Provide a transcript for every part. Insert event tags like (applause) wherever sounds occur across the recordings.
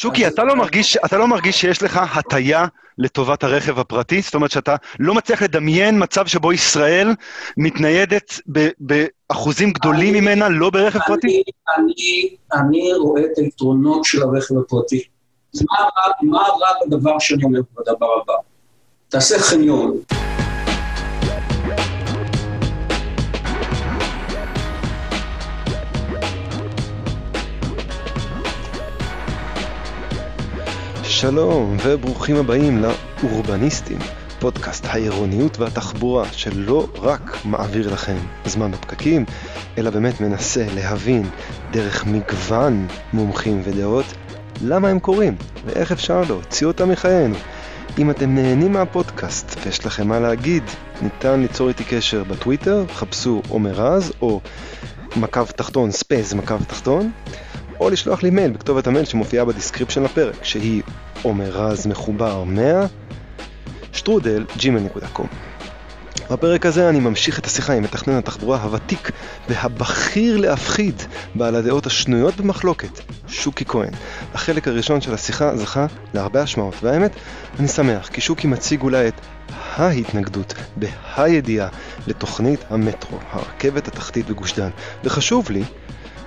שוקי, אתה לא, מרגיש, אתה לא מרגיש שיש לך הטיה לטובת הרכב הפרטי? זאת אומרת שאתה לא מצליח לדמיין מצב שבו ישראל מתניידת ב, באחוזים גדולים אני, ממנה, לא ברכב אני, פרטי? אני, אני רואה את היתרונות של הרכב הפרטי. מה רע בדבר שאני אומר בדבר הבא? תעשה חניון. שלום וברוכים הבאים לאורבניסטים, פודקאסט העירוניות והתחבורה שלא רק מעביר לכם זמן בפקקים, אלא באמת מנסה להבין דרך מגוון מומחים ודעות למה הם קורים ואיך אפשר להוציא אותם מחיינו. אם אתם נהנים מהפודקאסט ויש לכם מה להגיד, ניתן ליצור איתי קשר בטוויטר, חפשו עומר רז או מקו תחתון space מקו תחתון. או לשלוח לי מייל בכתובת המייל שמופיעה ב description לפרק, שהיא עומר רז מחובר 100 שטרודל gmail.com. בפרק הזה אני ממשיך את השיחה עם מתכנן התחבורה הוותיק והבכיר להפחיד בעל הדעות השנויות במחלוקת, שוקי כהן. החלק הראשון של השיחה זכה להרבה השמעות, והאמת, אני שמח, כי שוקי מציג אולי את ההתנגדות בה' הידיעה לתוכנית המטרו, הרכבת התחתית בגוש דן. וחשוב לי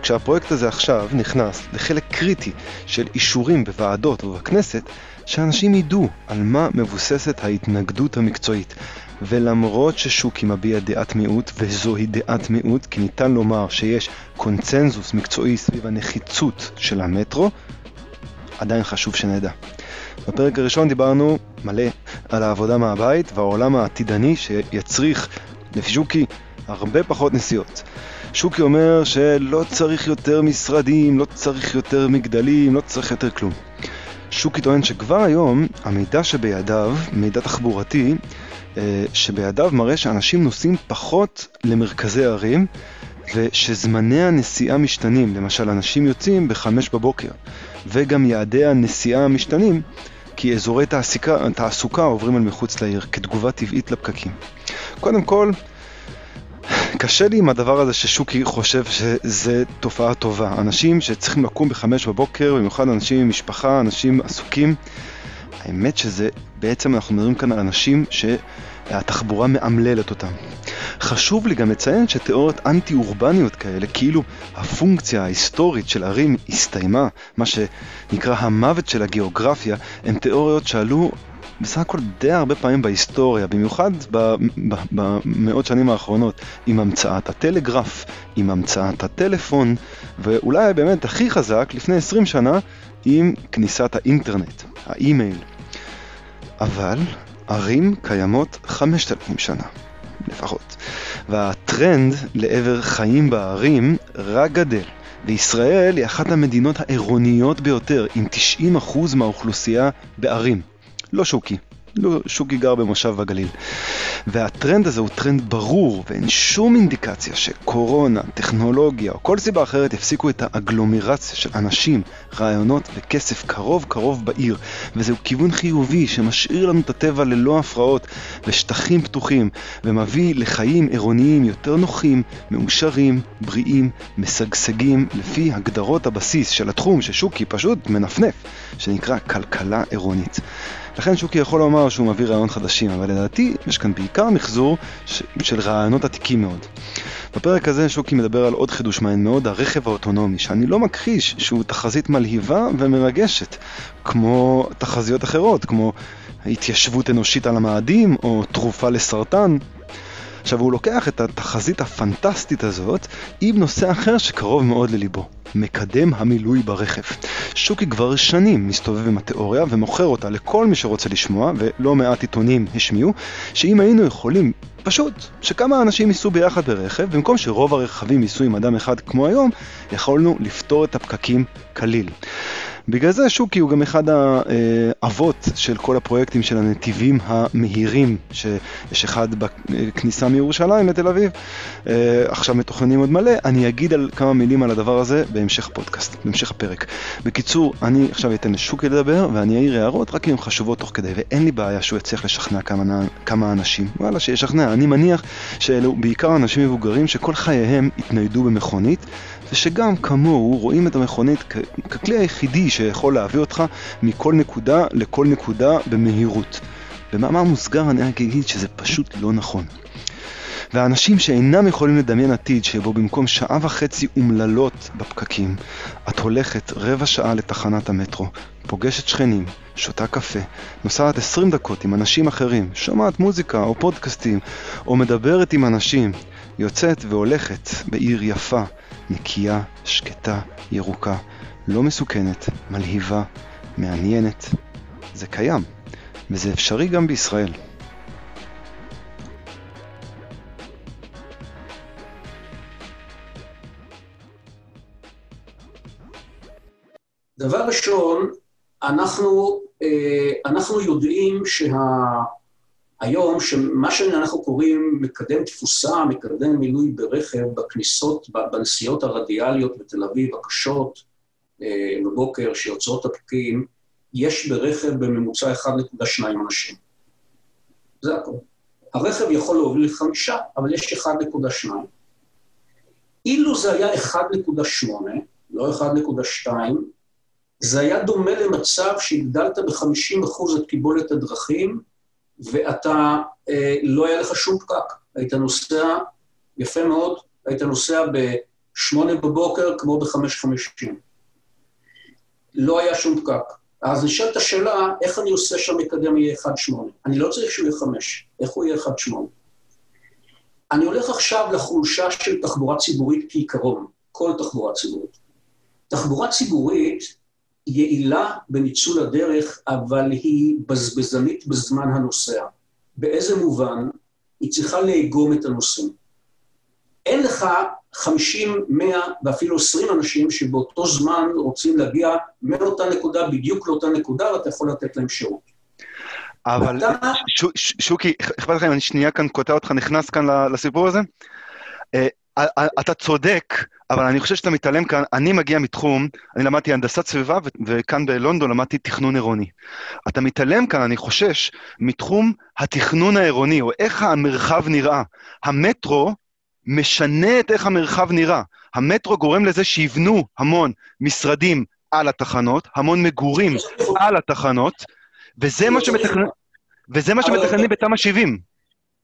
כשהפרויקט הזה עכשיו נכנס לחלק קריטי של אישורים בוועדות ובכנסת, שאנשים ידעו על מה מבוססת ההתנגדות המקצועית. ולמרות ששוקי מביע דעת מיעוט, וזוהי דעת מיעוט, כי ניתן לומר שיש קונצנזוס מקצועי סביב הנחיצות של המטרו, עדיין חשוב שנדע. בפרק הראשון דיברנו מלא על העבודה מהבית והעולם העתידני שיצריך, לפי שוקי, הרבה פחות נסיעות. שוקי אומר שלא צריך יותר משרדים, לא צריך יותר מגדלים, לא צריך יותר כלום. שוקי טוען שכבר היום המידע שבידיו, מידע תחבורתי, אה, שבידיו מראה שאנשים נוסעים פחות למרכזי ערים ושזמני הנסיעה משתנים. למשל, אנשים יוצאים בחמש בבוקר, וגם יעדי הנסיעה משתנים כי אזורי תעסוקה, תעסוקה עוברים אל מחוץ לעיר כתגובה טבעית לפקקים. קודם כל, קשה לי עם הדבר הזה ששוקי חושב שזה תופעה טובה. אנשים שצריכים לקום בחמש בבוקר, במיוחד אנשים עם משפחה, אנשים עסוקים. האמת שזה, בעצם אנחנו מדברים כאן על אנשים שהתחבורה מאמללת אותם. חשוב לי גם לציין שתיאוריות אנטי-אורבניות כאלה, כאילו הפונקציה ההיסטורית של ערים הסתיימה, מה שנקרא המוות של הגיאוגרפיה, הן תיאוריות שעלו בסך הכל די הרבה פעמים בהיסטוריה, במיוחד במאות שנים האחרונות, עם המצאת הטלגרף, עם המצאת הטלפון, ואולי באמת הכי חזק, לפני 20 שנה, עם כניסת האינטרנט, האימייל. אבל ערים קיימות 5,000 שנה, לפחות. והטרנד לעבר חיים בערים רק גדל. וישראל היא אחת המדינות העירוניות ביותר, עם 90% מהאוכלוסייה בערים. לא שוקי. לא, שוקי גר במושב בגליל. והטרנד הזה הוא טרנד ברור, ואין שום אינדיקציה שקורונה, טכנולוגיה או כל סיבה אחרת יפסיקו את האגלומרציה של אנשים, רעיונות וכסף קרוב קרוב בעיר. וזהו כיוון חיובי שמשאיר לנו את הטבע ללא הפרעות ושטחים פתוחים, ומביא לחיים עירוניים יותר נוחים, מאושרים, בריאים, משגשגים, לפי הגדרות הבסיס של התחום ששוקי פשוט מנפנף, שנקרא כלכלה עירונית. לכן שוקי יכול לומר שהוא מביא רעיון חדשים, אבל לדעתי יש כאן בעיקר מחזור ש... של רעיונות עתיקים מאוד. בפרק הזה שוקי מדבר על עוד חידוש מעניין מאוד, הרכב האוטונומי, שאני לא מכחיש שהוא תחזית מלהיבה ומרגשת, כמו תחזיות אחרות, כמו התיישבות אנושית על המאדים, או תרופה לסרטן. עכשיו הוא לוקח את התחזית הפנטסטית הזאת עם נושא אחר שקרוב מאוד לליבו, מקדם המילוי ברכב. שוקי כבר שנים מסתובב עם התיאוריה ומוכר אותה לכל מי שרוצה לשמוע, ולא מעט עיתונים השמיעו, שאם היינו יכולים פשוט, שכמה אנשים ייסעו ביחד ברכב, במקום שרוב הרכבים ייסעו עם אדם אחד כמו היום, יכולנו לפתור את הפקקים כליל. בגלל זה שוקי הוא גם אחד האבות של כל הפרויקטים של הנתיבים המהירים, שיש אחד בכניסה מירושלים לתל אביב, אה, עכשיו מתוכננים עוד מלא, אני אגיד על כמה מילים על הדבר הזה בהמשך הפודקאסט, בהמשך הפרק. בקיצור, אני עכשיו אתן לשוקי לדבר ואני אעיר הערות רק אם הן חשובות תוך כדי, ואין לי בעיה שהוא יצליח לשכנע כמה, כמה אנשים, וואלה שישכנע, אני מניח שאלו בעיקר אנשים מבוגרים שכל חייהם התניידו במכונית ושגם כמוהו רואים את המכונית ככלי היחידי שיכול להביא אותך מכל נקודה לכל נקודה במהירות. במאמר מוסגר אני רק אגיד שזה פשוט לא נכון. והאנשים שאינם יכולים לדמיין עתיד שבו במקום שעה וחצי אומללות בפקקים, את הולכת רבע שעה לתחנת המטרו, פוגשת שכנים, שותה קפה, נוסעת 20 דקות עם אנשים אחרים, שומעת מוזיקה או פודקאסטים, או מדברת עם אנשים, יוצאת והולכת בעיר יפה, נקייה, שקטה, ירוקה, לא מסוכנת, מלהיבה, מעניינת. זה קיים, וזה אפשרי גם בישראל. דבר ראשון, אנחנו, אה, אנחנו יודעים שהיום, שמה שאנחנו קוראים מקדם תפוסה, מקדם מילוי ברכב בכניסות, בנסיעות הרדיאליות בתל אביב, הקשות, אה, בבוקר, שיוצאות הפקקים, יש ברכב בממוצע 1.2 אנשים. זה הכול. הרכב יכול להוביל חמישה, אבל יש 1.2. אילו זה היה 1.8, לא 1.2, זה היה דומה למצב שהגדלת ב-50% את קיבולת הדרכים, ואתה, אה, לא היה לך שום פקק. היית נוסע, יפה מאוד, היית נוסע ב-8 בבוקר כמו ב-5.50. לא היה שום פקק. אז נשאלת השאלה, איך אני עושה שהמקדם יהיה 1.8? אני לא צריך שהוא יהיה 5, איך הוא יהיה 1.8? אני הולך עכשיו לחולשה של תחבורה ציבורית כעיקרון, כל תחבורה ציבורית. תחבורה ציבורית יעילה בניצול הדרך, אבל היא בזבזנית בזמן הנוסע. באיזה מובן? היא צריכה לאגום את הנוסעים. אין לך 50, 100 ואפילו 20 אנשים שבאותו זמן רוצים להגיע מאותה נקודה בדיוק לאותה נקודה, ואתה יכול לתת להם שירות. אבל אתה... ש, ש, שוקי, אכפת לך אם אני שנייה כאן קוטע אותך, נכנס כאן לסיפור הזה? אתה צודק, אבל אני חושב שאתה מתעלם כאן. אני מגיע מתחום, אני למדתי הנדסת סביבה, וכאן בלונדון למדתי תכנון עירוני. אתה מתעלם כאן, אני חושש, מתחום התכנון העירוני, או איך המרחב נראה. המטרו משנה את איך המרחב נראה. המטרו גורם לזה שיבנו המון משרדים על התחנות, המון מגורים על התחנות, וזה מה שמתכננים וזה מה שמתכננים בתמ"א 70.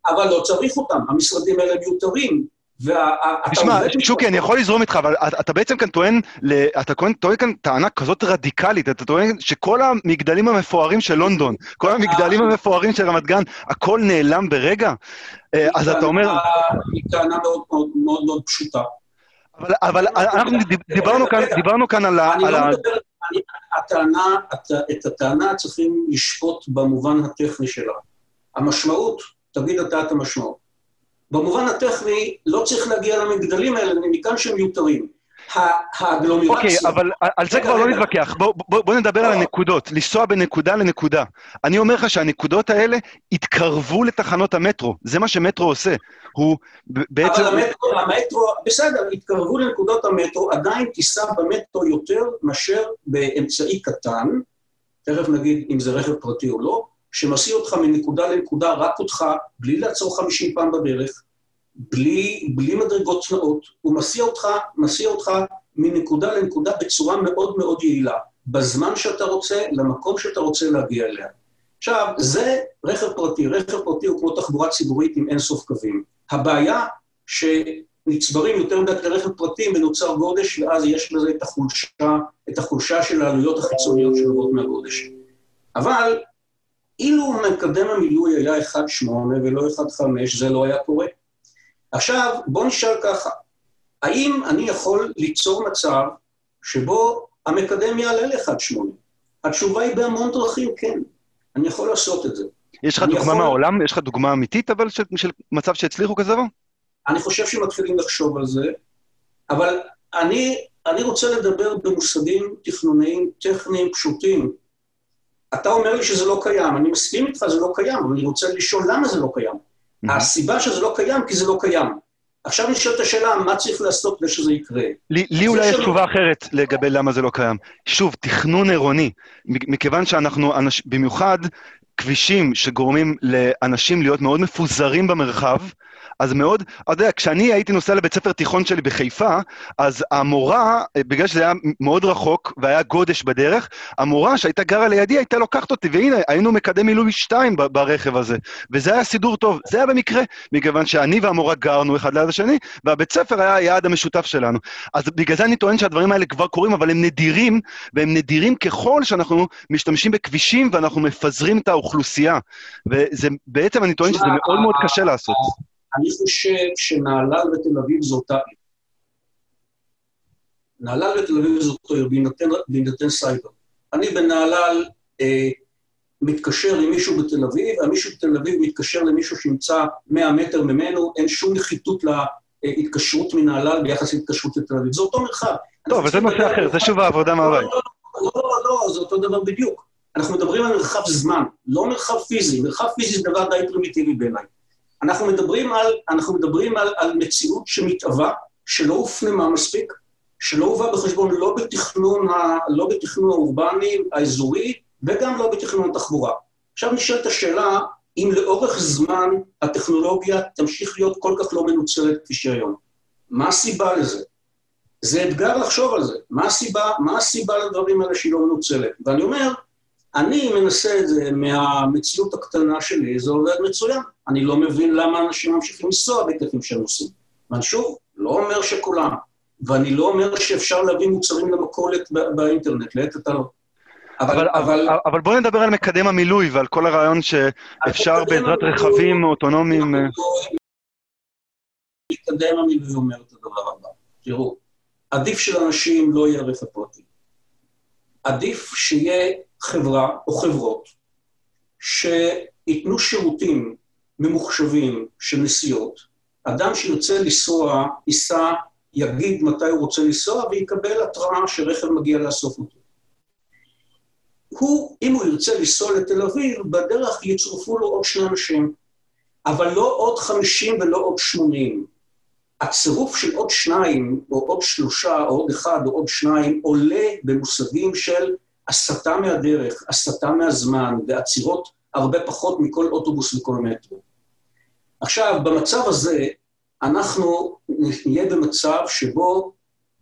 אבל לא צריך אותם, המשרדים האלה מיותרים. תשמע, שוקי, אני יכול לזרום איתך, אבל אתה בעצם כאן טוען, אתה טוען כאן טענה כזאת רדיקלית, אתה טוען שכל המגדלים המפוארים של לונדון, כל המגדלים המפוארים של רמת גן, הכל נעלם ברגע? אה, אז אתה אומר... היא טענה מאוד מאוד פשוטה. אבל אנחנו דיברנו כאן על ה... אני לא מדבר, הטענה, את הטענה צריכים לשפוט במובן הטכני שלה. המשמעות, תגיד אתה את המשמעות. במובן הטכני, לא צריך להגיע למגדלים האלה, מכאן שהם מיותרים. האגלומרציה... אוקיי, okay, אבל על זה כבר לא נתווכח. בוא, בוא, בוא נדבר על הנקודות, לנסוע בנקודה לנקודה. אני אומר לך שהנקודות האלה יתקרבו לתחנות המטרו, זה מה שמטרו עושה. הוא בעצם... אבל המטרו, המטרו, בסדר, יתקרבו לנקודות המטרו, עדיין תיסע במטרו יותר מאשר באמצעי קטן, תכף נגיד אם זה רכב פרטי או לא, שמסיע אותך מנקודה לנקודה, רק אותך, בלי לעצור 50 פעם בדרך, בלי, בלי מדרגות תנאות, הוא מסיע אותך, מסיע אותך מנקודה לנקודה בצורה מאוד מאוד יעילה, בזמן שאתה רוצה, למקום שאתה רוצה להגיע אליה. עכשיו, זה רכב פרטי. רכב פרטי הוא כמו תחבורה ציבורית עם אינסוף קווים. הבעיה שנצברים יותר מדי כלי רכב פרטי ונוצר גודש, ואז יש בזה את החולשה, את החולשה של העלויות החיצוניות שנובעות מהגודש. אבל אילו מקדם המילוי היה 1.8 ולא 1.5, זה לא היה קורה. עכשיו, בואו נשאל ככה, האם אני יכול ליצור מצב שבו המקדם יעלה ל-1.8? התשובה היא בהמון דרכים, כן. אני יכול לעשות את זה. יש לך דוגמה יכול... מהעולם? יש לך דוגמה אמיתית, אבל של, של מצב שהצליחו כזה דבר? אני חושב שמתחילים לחשוב על זה, אבל אני, אני רוצה לדבר במושגים תכנוניים טכניים פשוטים. אתה אומר לי שזה לא קיים, אני מסכים איתך, זה לא קיים, אבל אני רוצה לשאול למה זה לא קיים. Mm-hmm. הסיבה שזה לא קיים, כי זה לא קיים. עכשיו נשאלת השאלה, מה צריך לעשות כדי שזה יקרה? לי, לי אולי יש תשובה אחרת לגבי למה זה לא קיים. שוב, תכנון עירוני. מכיוון שאנחנו, אנש, במיוחד כבישים שגורמים לאנשים להיות מאוד מפוזרים במרחב, אז מאוד, אתה יודע, כשאני הייתי נוסע לבית ספר תיכון שלי בחיפה, אז המורה, בגלל שזה היה מאוד רחוק והיה גודש בדרך, המורה שהייתה גרה לידי הייתה לוקחת אותי, והנה, היינו מקדם מילוי שתיים ברכב הזה. וזה היה סידור טוב, זה היה במקרה, מכיוון שאני והמורה גרנו אחד ליד השני, והבית ספר היה היעד המשותף שלנו. אז בגלל זה אני טוען שהדברים האלה כבר קורים, אבל הם נדירים, והם נדירים ככל שאנחנו משתמשים בכבישים ואנחנו מפזרים את האוכלוסייה. וזה, בעצם אני טוען שזה מאוד מאוד קשה לעשות. אני חושב שנהלל בתל אביב זו אותה עיר. נהלל בתל אביב זו אותו עיר, בהינתן סייבר. אני בנהלל אה, מתקשר עם מישהו בתל אביב, המישהו בתל אביב מתקשר למישהו שנמצא 100 מטר ממנו, אין שום נחיתות להתקשרות מנהלל ביחס להתקשרות לתל אביב. זה אותו מרחב. טוב, אבל זה נושא אחר, זה שוב העבודה מהבית. לא, לא, לא, לא, זה אותו דבר בדיוק. אנחנו מדברים על מרחב זמן, לא מרחב פיזי. מרחב פיזי זה דבר די פרימיטיבי בעיניי. אנחנו מדברים על, אנחנו מדברים על, על מציאות שמתהווה, שלא הופנמה מספיק, שלא הובא בחשבון לא לא בתכנון האורבני, האזורי, וגם לא בתכנון התחבורה. עכשיו נשאלת השאלה, אם לאורך זמן הטכנולוגיה תמשיך להיות כל כך לא מנוצלת כפי שהיום. מה הסיבה לזה? זה אתגר לחשוב על זה. מה הסיבה, מה הסיבה לדברים האלה שהיא לא מנוצלת? ואני אומר, אני מנסה את זה מהמציאות הקטנה שלי, זה עובד מצוין. אני לא מבין למה אנשים ממשיכים לנסוע בהיקפים שהם עושים. ואני שוב, לא אומר שכולם, ואני לא אומר שאפשר להביא מוצרים למכולת באינטרנט, לעת עתה לא. אבל, אבל, אבל, אבל בואו נדבר על מקדם המילוי ועל כל הרעיון שאפשר בעזרת רכבים אוטונומיים... מקדם המילוי אומר את הדבר הבא, תראו, עדיף שלאנשים לא יהיה רכב פרטי. עדיף שיהיה חברה או חברות שייתנו שירותים ממוחשבים של נסיעות. אדם שירצה לנסוע, ייסע, יגיד מתי הוא רוצה לנסוע ויקבל התראה שרכב מגיע לאסוף אותו. הוא, אם הוא ירצה לנסוע לתל אביב, בדרך יצורפו לו עוד שני אנשים, אבל לא עוד חמישים ולא עוד שמונים. הצירוף של עוד שניים, או עוד שלושה, או עוד אחד, או עוד שניים, עולה במושגים של הסטה מהדרך, הסטה מהזמן, ועצירות הרבה פחות מכל אוטובוס וכל מטרו. עכשיו, במצב הזה, אנחנו נהיה במצב שבו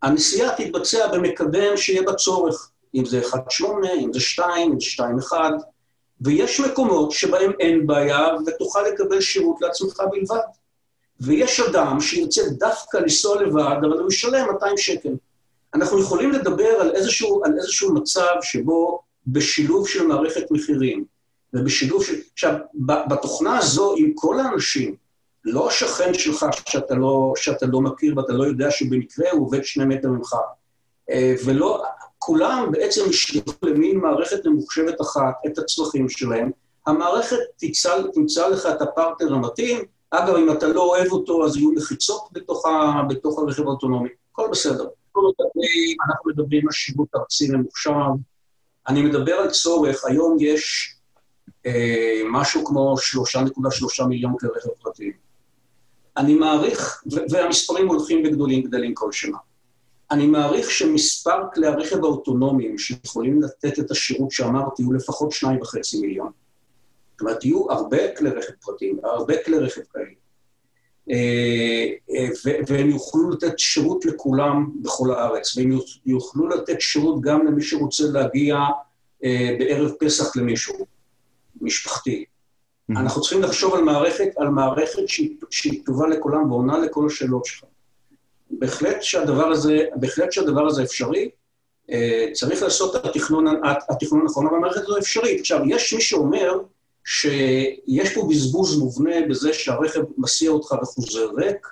הנסיעה תתבצע במקדם שיהיה בצורך. אם זה 1.8, אם זה 2, אם זה 2.1, ויש מקומות שבהם אין בעיה ותוכל לקבל שירות לעצמך בלבד. ויש אדם שירצה דווקא לנסוע לבד, אבל הוא ישלם 200 שקל. אנחנו יכולים לדבר על איזשהו, על איזשהו מצב שבו בשילוב של מערכת מחירים, ובשילוב של... עכשיו, בתוכנה הזו, עם כל האנשים, לא השכן שלך שאתה לא, שאתה לא מכיר ואתה לא יודע שבמקרה הוא עובד שני מטר ממך, אה, ולא, כולם בעצם ישלחו למין מערכת ממוחשבת אחת את הצרכים שלהם, המערכת תמצא, תמצא לך את הפרטנר המתאים, אגב, אם אתה לא אוהב אותו, אז יהיו לחיצות בתוך, ה, בתוך הרכב האוטונומי, הכל בסדר. אנחנו מדברים על שירות ארצי ממוחשב, אני מדבר על צורך, היום יש אה, משהו כמו 3.3 מיליון כלי רכב פרטיים. אני מעריך, והמספרים הולכים וגדולים גדלים כל שנה. אני מעריך שמספר כלי הרכב האוטונומיים שיכולים לתת את השירות שאמרתי הוא לפחות שניים וחצי מיליון. זאת אומרת, יהיו הרבה כלי רכב פרטיים, הרבה כלי רכב כאלה. אה, אה, והם יוכלו לתת שירות לכולם בכל הארץ, והם יוכלו לתת שירות גם למי שרוצה להגיע אה, בערב פסח למישהו, משפחתי. Mm-hmm. אנחנו צריכים לחשוב על מערכת, על מערכת שהיא, שהיא טובה לכולם ועונה לכל השאלות שלך. בהחלט שהדבר הזה, בהחלט שהדבר הזה אפשרי, צריך לעשות את התכנון, התכנון הנכון, אבל המערכת הזו אפשרית. עכשיו, יש מי שאומר, שיש פה בזבוז מובנה בזה שהרכב מסיע אותך וחוזר ריק,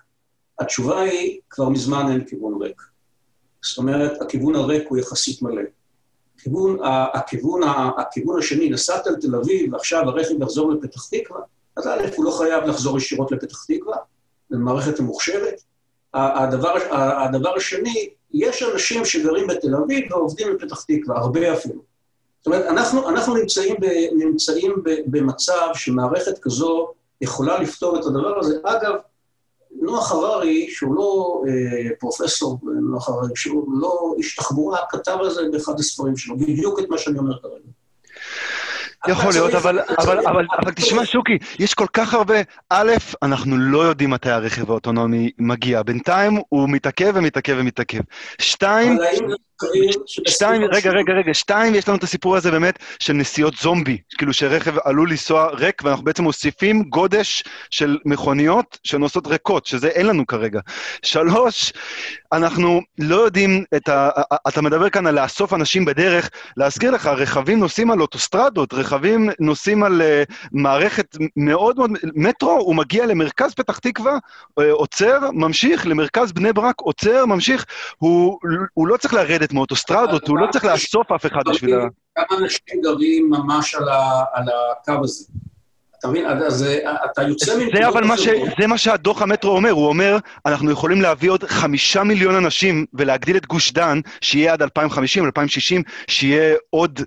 התשובה היא, כבר מזמן אין כיוון ריק. זאת אומרת, הכיוון הריק הוא יחסית מלא. הכיוון, הכיוון, הכיוון השני, נסעת לתל אביב ועכשיו הרכב יחזור לפתח תקווה, אז א', הוא לא חייב לחזור ישירות לפתח תקווה, זו מערכת ממוחשבת. הדבר, הדבר השני, יש אנשים שגרים בתל אביב ועובדים בפתח תקווה, הרבה אפילו. זאת אומרת, אנחנו, אנחנו נמצאים, ב, נמצאים ב, במצב שמערכת כזו יכולה לפתור את הדבר הזה. אגב, נוח הררי, שהוא לא אה, פרופסור נוח הררי, שהוא לא איש תחבורה, כתב על זה באחד הספרים שלו, בדיוק את מה שאני אומר כרגע. יכול להיות, אבל, אבל, אבל, אבל תשמע, שוקי, יש כל כך הרבה... א', אנחנו לא יודעים מתי הרכב האוטונומי מגיע. בינתיים הוא מתעכב ומתעכב ומתעכב. שתיים, שתיים, רגע, רגע, רגע, שתיים, יש לנו את הסיפור הזה באמת של נסיעות זומבי, כאילו שרכב עלול לנסוע ריק, ואנחנו בעצם מוסיפים גודש של מכוניות שנוסעות ריקות, שזה אין לנו כרגע. שלוש, אנחנו לא יודעים את ה... אתה מדבר כאן על לאסוף אנשים בדרך, להזכיר לך, רכבים נוסעים על אוטוסטרדות, רכבים נוסעים על uh, מערכת מאוד מאוד... מטרו, הוא מגיע למרכז פתח תקווה, uh, עוצר, ממשיך, למרכז בני ברק, עוצר, ממשיך, הוא, הוא לא צריך לרדת מאוטוסטרדות, הוא לא צריך לאסוף אף אחד בשביל ה... כמה אנשים גרים ממש על, הקו הזה? אתה מבין? אז אתה יוצא מנקודות... זה אבל מה, ש... זה מה שהדוח המטרו אומר, הוא אומר, אנחנו יכולים להביא עוד חמישה מיליון אנשים ולהגדיל את גוש דן, שיהיה עד 2050, 2060, שיהיה עוד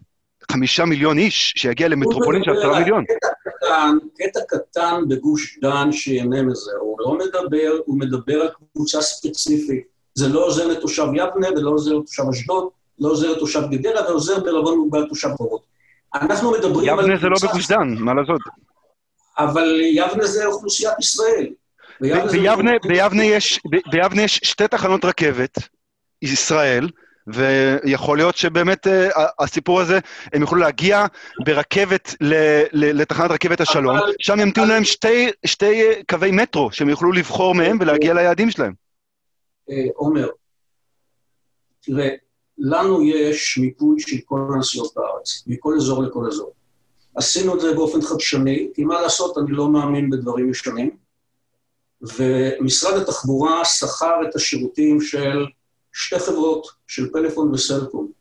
חמישה מיליון איש, שיגיע למטרופולין של עשרה מיליון. קטע קטן, קטע קטן בגוש דן שיהנה מזה, הוא לא מדבר, הוא מדבר על קבוצה ספציפית. זה לא עוזר לתושב יבנה ולא עוזר לתושב אשדוד, לא עוזר לתושב גדרה ועוזר בערבון מוגבל לתושב חורות. אנחנו מדברים יבנה על... יבנה זה לא בגוש דן, מה לעשות? אבל יבנה זה אוכלוסיית ישראל. ביבנה, ביבנה, יש, ביבנה יש שתי תחנות רכבת, ישראל, ויכול להיות שבאמת uh, הסיפור הזה, הם יוכלו להגיע ברכבת ל, ל, לתחנת רכבת השלום, אבל, שם ימתינו. להם שתי, שתי קווי מטרו שהם יוכלו לבחור מהם ולהגיע ליעדים שלהם. אה, עומר, תראה, לנו יש מיפוי של כל הנסיעות בארץ, מכל אזור לכל אזור. עשינו את זה באופן חדשני, כי מה לעשות, אני לא מאמין בדברים משתנים, ומשרד התחבורה שכר את השירותים של שתי חברות, של פלאפון וסלקום,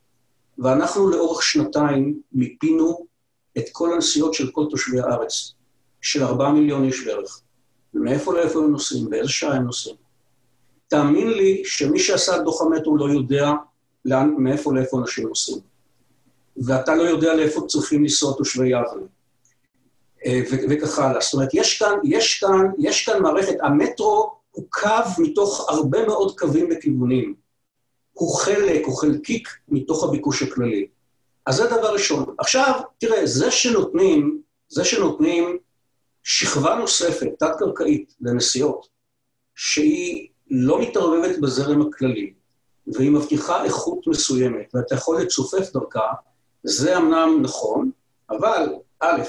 ואנחנו לאורך שנתיים מיפינו את כל הנסיעות של כל תושבי הארץ, של ארבעה מיליון איש בערך. ומאיפה לאיפה הם נוסעים, באיזה שעה הם נוסעים. תאמין לי שמי שעשה את דוח המטרו לא יודע לאן, מאיפה לאיפה אנשים נוסעים. ואתה לא יודע לאיפה צריכים לנסוע תושבי יבנה. אה, וכך הלאה. זאת אומרת, יש כאן, יש כאן, יש כאן מערכת, המטרו הוא קו מתוך הרבה מאוד קווים וכיוונים. הוא חלק, הוא חלקיק מתוך הביקוש הכללי. אז זה דבר ראשון. עכשיו, תראה, זה שנותנים, זה שנותנים שכבה נוספת, תת-קרקעית, לנסיעות, שהיא לא מתערבבת בזרם הכללי, והיא מבטיחה איכות מסוימת, ואתה יכול לצופף דרכה, זה אמנם נכון, אבל א',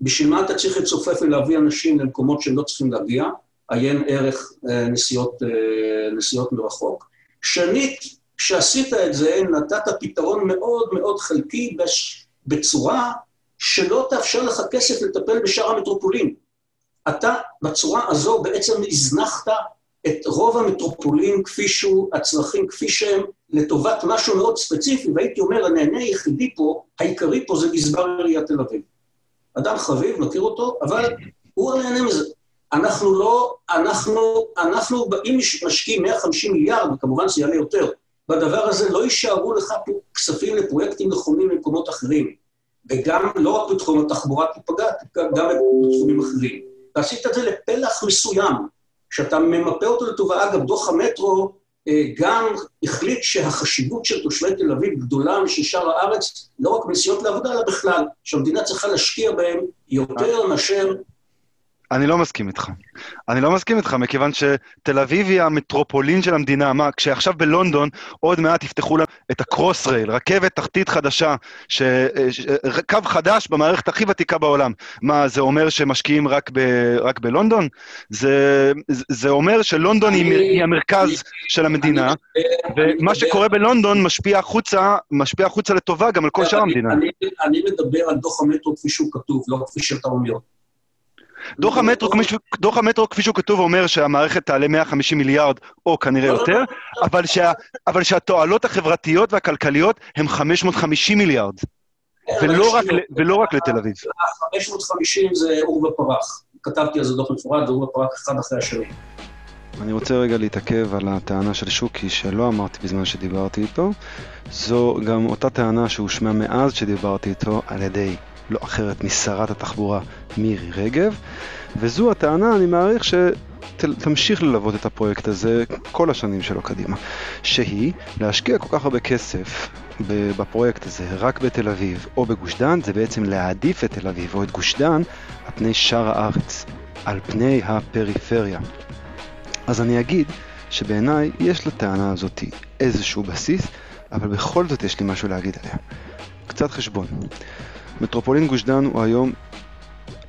בשביל מה אתה צריך לצופף ולהביא אנשים למקומות שהם לא צריכים להגיע, עיין ערך אה, נסיעות, אה, נסיעות מרחוק. שנית, כשעשית את זה, נתת פתרון מאוד מאוד חלקי בש... בצורה שלא תאפשר לך כסף לטפל בשאר המטרופולין. אתה בצורה הזו בעצם הזנחת את רוב המטרופולין כפי שהוא, הצרכים כפי שהם, לטובת משהו מאוד ספציפי, והייתי אומר, הנהנה היחידי פה, העיקרי פה זה גזבר עיריית תל אביב. אדם חביב, מכיר אותו, אבל הוא הנהנה מזה. אנחנו לא, אנחנו, אנחנו, אם משקיעים 150 מיליארד, וכמובן זה יעלה יותר, בדבר הזה לא יישארו לך כספים לפרויקטים נכונים למקומות אחרים. וגם, לא רק בתחום התחבורה תיפגע, גם בתחומים אחרים. ועשית את זה לפלח מסוים, שאתה ממפה אותו לטובה. אגב, דוח המטרו אה, גם החליט שהחשיבות של תושבי תל אביב גדולה משל שאר הארץ, לא רק בנסיעות לעבודה, אלא בכלל, שהמדינה צריכה להשקיע בהם יותר מאשר אני לא מסכים איתך. אני לא מסכים איתך, מכיוון שתל אביב היא המטרופולין של המדינה. מה, כשעכשיו בלונדון, עוד מעט יפתחו לנו את הקרוס רייל, רכבת תחתית חדשה, ש... ש... קו חדש במערכת הכי ותיקה בעולם. מה, זה אומר שמשקיעים רק, ב... רק בלונדון? זה... זה אומר שלונדון אני... היא המרכז אני... של המדינה, אני... ומה אני... שקורה בלונדון משפיע החוצה, משפיע החוצה לטובה גם על כל שאר המדינה. אני, אני מדבר על דוח המטרו כפי שהוא כתוב, לא כפי שאתה אומר. דוח המטרו, דוח המטרו, כפי שהוא כתוב, אומר שהמערכת תעלה 150 מיליארד, או כנראה יותר, אבל, שה, אבל שהתועלות החברתיות והכלכליות הן 550 מיליארד. ולא רק, ולא רק לתל אביב. 550 זה עור ופרח. כתבתי על זה דוח מפורט, זה עור ופרח אחד אחרי השני. אני רוצה רגע להתעכב על הטענה של שוקי שלא אמרתי בזמן שדיברתי איתו. זו גם אותה טענה שהושמעה מאז שדיברתי איתו על ידי לא אחרת משרת התחבורה מירי רגב, וזו הטענה, אני מעריך שתמשיך ללוות את הפרויקט הזה כל השנים שלו קדימה, שהיא להשקיע כל כך הרבה כסף בפרויקט הזה רק בתל אביב או בגוש דן, זה בעצם להעדיף את תל אביב או את גוש דן על פני שאר הארץ, על פני הפריפריה. אז אני אגיד שבעיניי יש לטענה הזאת איזשהו בסיס, אבל בכל זאת יש לי משהו להגיד עליה. קצת חשבון. מטרופולין גוש דן הוא היום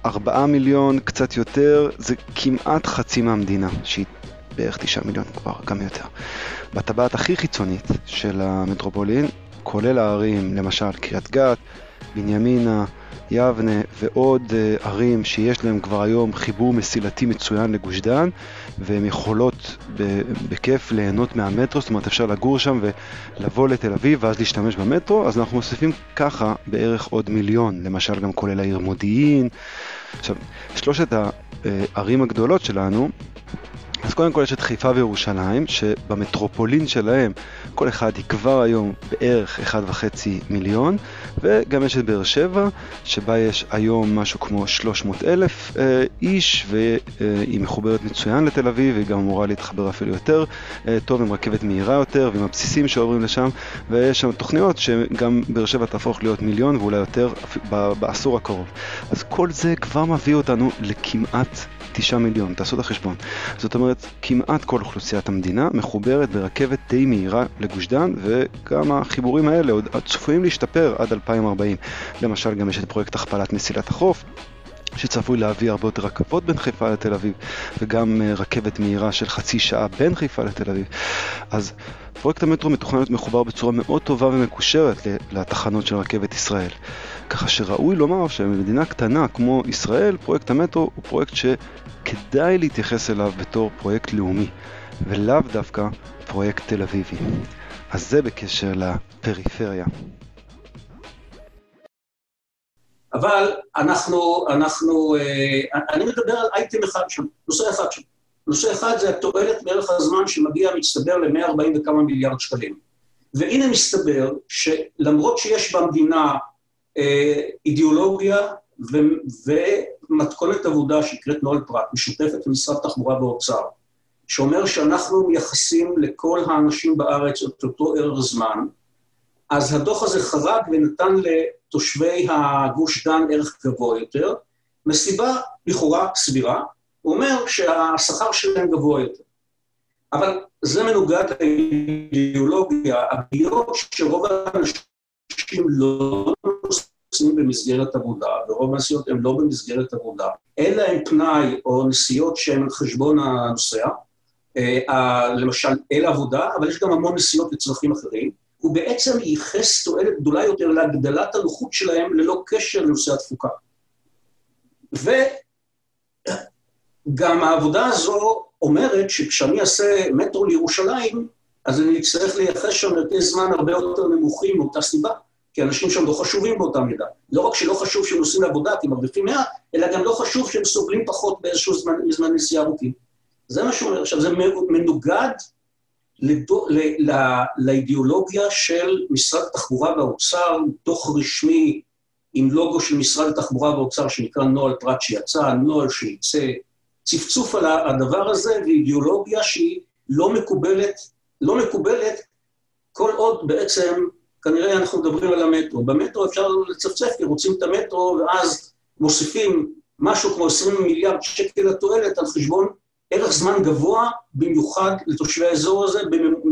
4 מיליון, קצת יותר, זה כמעט חצי מהמדינה, שהיא בערך 9 מיליון כבר, גם יותר. בטבעת הכי חיצונית של המטרופולין, כולל הערים, למשל קריית גת, בנימינה, יבנה ועוד uh, ערים שיש להם כבר היום חיבור מסילתי מצוין לגוש דן והן יכולות בכיף ליהנות מהמטרו, זאת אומרת אפשר לגור שם ולבוא לתל אביב ואז להשתמש במטרו, אז אנחנו מוסיפים ככה בערך עוד מיליון, למשל גם כולל העיר מודיעין. עכשיו, שלושת הערים הגדולות שלנו אז קודם כל יש את חיפה וירושלים, שבמטרופולין שלהם כל אחד יקבע היום בערך 1.5 מיליון, וגם יש את באר שבע, שבה יש היום משהו כמו 300 אלף אה, איש, והיא מחוברת מצוין לתל אביב, והיא גם אמורה להתחבר אפילו יותר אה, טוב עם רכבת מהירה יותר, ועם הבסיסים שעוברים לשם, ויש שם תוכניות שגם באר שבע תהפוך להיות מיליון ואולי יותר בעשור הקרוב. אז כל זה כבר מביא אותנו לכמעט 9 מיליון, תעשו את החשבון. זאת אומרת, כמעט כל אוכלוסיית המדינה מחוברת ברכבת די מהירה לגוש דן, וגם החיבורים האלה עוד צפויים להשתפר עד 2040. למשל, גם יש את פרויקט הכפלת מסילת החוף. שצפוי להביא הרבה יותר רכבות בין חיפה לתל אביב, וגם אה, רכבת מהירה של חצי שעה בין חיפה לתל אביב. אז פרויקט המטרו מתוכנן להיות מחובר בצורה מאוד טובה ומקושרת לתחנות של רכבת ישראל. ככה שראוי לומר שבמדינה קטנה כמו ישראל, פרויקט המטרו הוא פרויקט שכדאי להתייחס אליו בתור פרויקט לאומי, ולאו דווקא פרויקט תל אביבי. אז זה בקשר לפריפריה. אבל אנחנו, אנחנו, אה, אני מדבר על אייטם אחד שם, נושא אחד שם. נושא אחד זה התועלת מערך הזמן שמגיע מצטבר ל-140 וכמה מיליארד שקלים. והנה מסתבר שלמרות שיש במדינה אה, אידיאולוגיה ו, ומתכונת עבודה שנקראת נוהל פרט, משותפת למשרד התחבורה והאוצר, שאומר שאנחנו מייחסים לכל האנשים בארץ את אותו ערך זמן, אז הדוח הזה חרג ונתן לתושבי הגוש דן ערך גבוה יותר, מסיבה לכאורה סבירה, הוא אומר שהשכר שלהם גבוה יותר. אבל זה מנוגד לאידיאולוגיה, הפגיעות שרוב האנשים לא נוסעים במסגרת עבודה, ורוב הנסיעות הן לא במסגרת עבודה, אלא הם פנאי או נסיעות שהן על חשבון הנוסע, אה, למשל אל עבודה, אבל יש גם המון נסיעות לצרכים אחרים, הוא בעצם ייחס תועלת גדולה יותר להגדלת הנוחות שלהם ללא קשר לנושא התפוקה. וגם העבודה הזו אומרת שכשאני אעשה מטרו לירושלים, אז אני אצטרך לייחס שם מרכז זמן הרבה יותר נמוכים מאותה סיבה, כי אנשים שם לא חשובים באותה מידה. לא רק שלא חשוב שהם נוסעים לעבודה כי מרוויחים מעט, אלא גם לא חשוב שהם סובלים פחות באיזשהו זמן, זמן נסיעה ארוכים. זה מה שהוא אומר. עכשיו, זה מנוגד לדו, ל, ל, לאידיאולוגיה של משרד התחבורה והאוצר, דוח רשמי עם לוגו של משרד התחבורה והאוצר שנקרא נוהל פרט שיצא, נוהל שיצא, צפצוף על הדבר הזה ואידיאולוגיה שהיא לא מקובלת, לא מקובלת כל עוד בעצם, כנראה אנחנו מדברים על המטרו. במטרו אפשר לצפצף כי רוצים את המטרו ואז מוסיפים משהו כמו 20 מיליארד שקל לתועלת על חשבון ערך זמן גבוה במיוחד לתושבי האזור הזה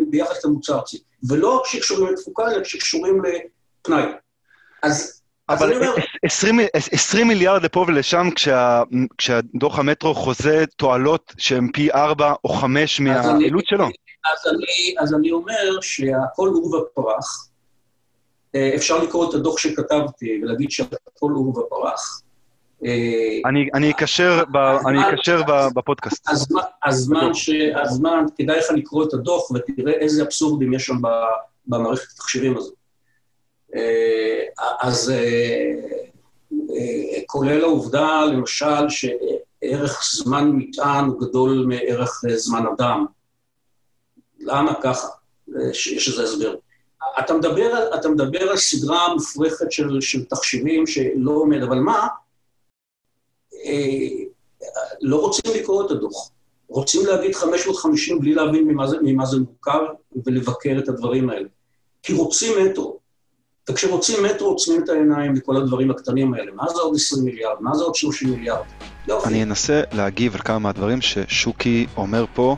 ביחס למוצר ארצי. ולא שקשורים לתפוקה, אלא שקשורים לפנאי. אז אבל 20, 20 מיליארד לפה ולשם, כשה, כשהדוח המטרו חוזה תועלות שהן פי 4 או 5 מהעלות שלו. אז אני, אז אני אומר שהכל עורבא פרח. אה, אפשר לקרוא את הדוח שכתבתי ולהגיד שהכל עורבא פרח. אה, אני אקשר בפודקאסט. הזמן, כדאי לך לקרוא את הדוח ותראה איזה אבסורדים יש שם במערכת התחשיבים הזאת. אה, אז אה, כולל העובדה, למשל, שערך זמן מטען הוא גדול מערך זמן אדם. למה ככה? יש לזה הסבר. אתה מדבר, אתה מדבר על סדרה מופרכת של, של תחשיבים שלא עומד, אבל מה? אה, לא רוצים לקרוא את הדוח. רוצים להגיד 550 בלי להבין ממה זה, ממה זה מורכב ולבקר את הדברים האלה. כי רוצים מטרו. וכשרוצים מטרו עוצמים את העיניים לכל הדברים הקטנים האלה. מה זה עוד 20 מיליארד? מה זה עוד 30 מיליארד? אני אנסה להגיב על כמה מהדברים ששוקי אומר פה.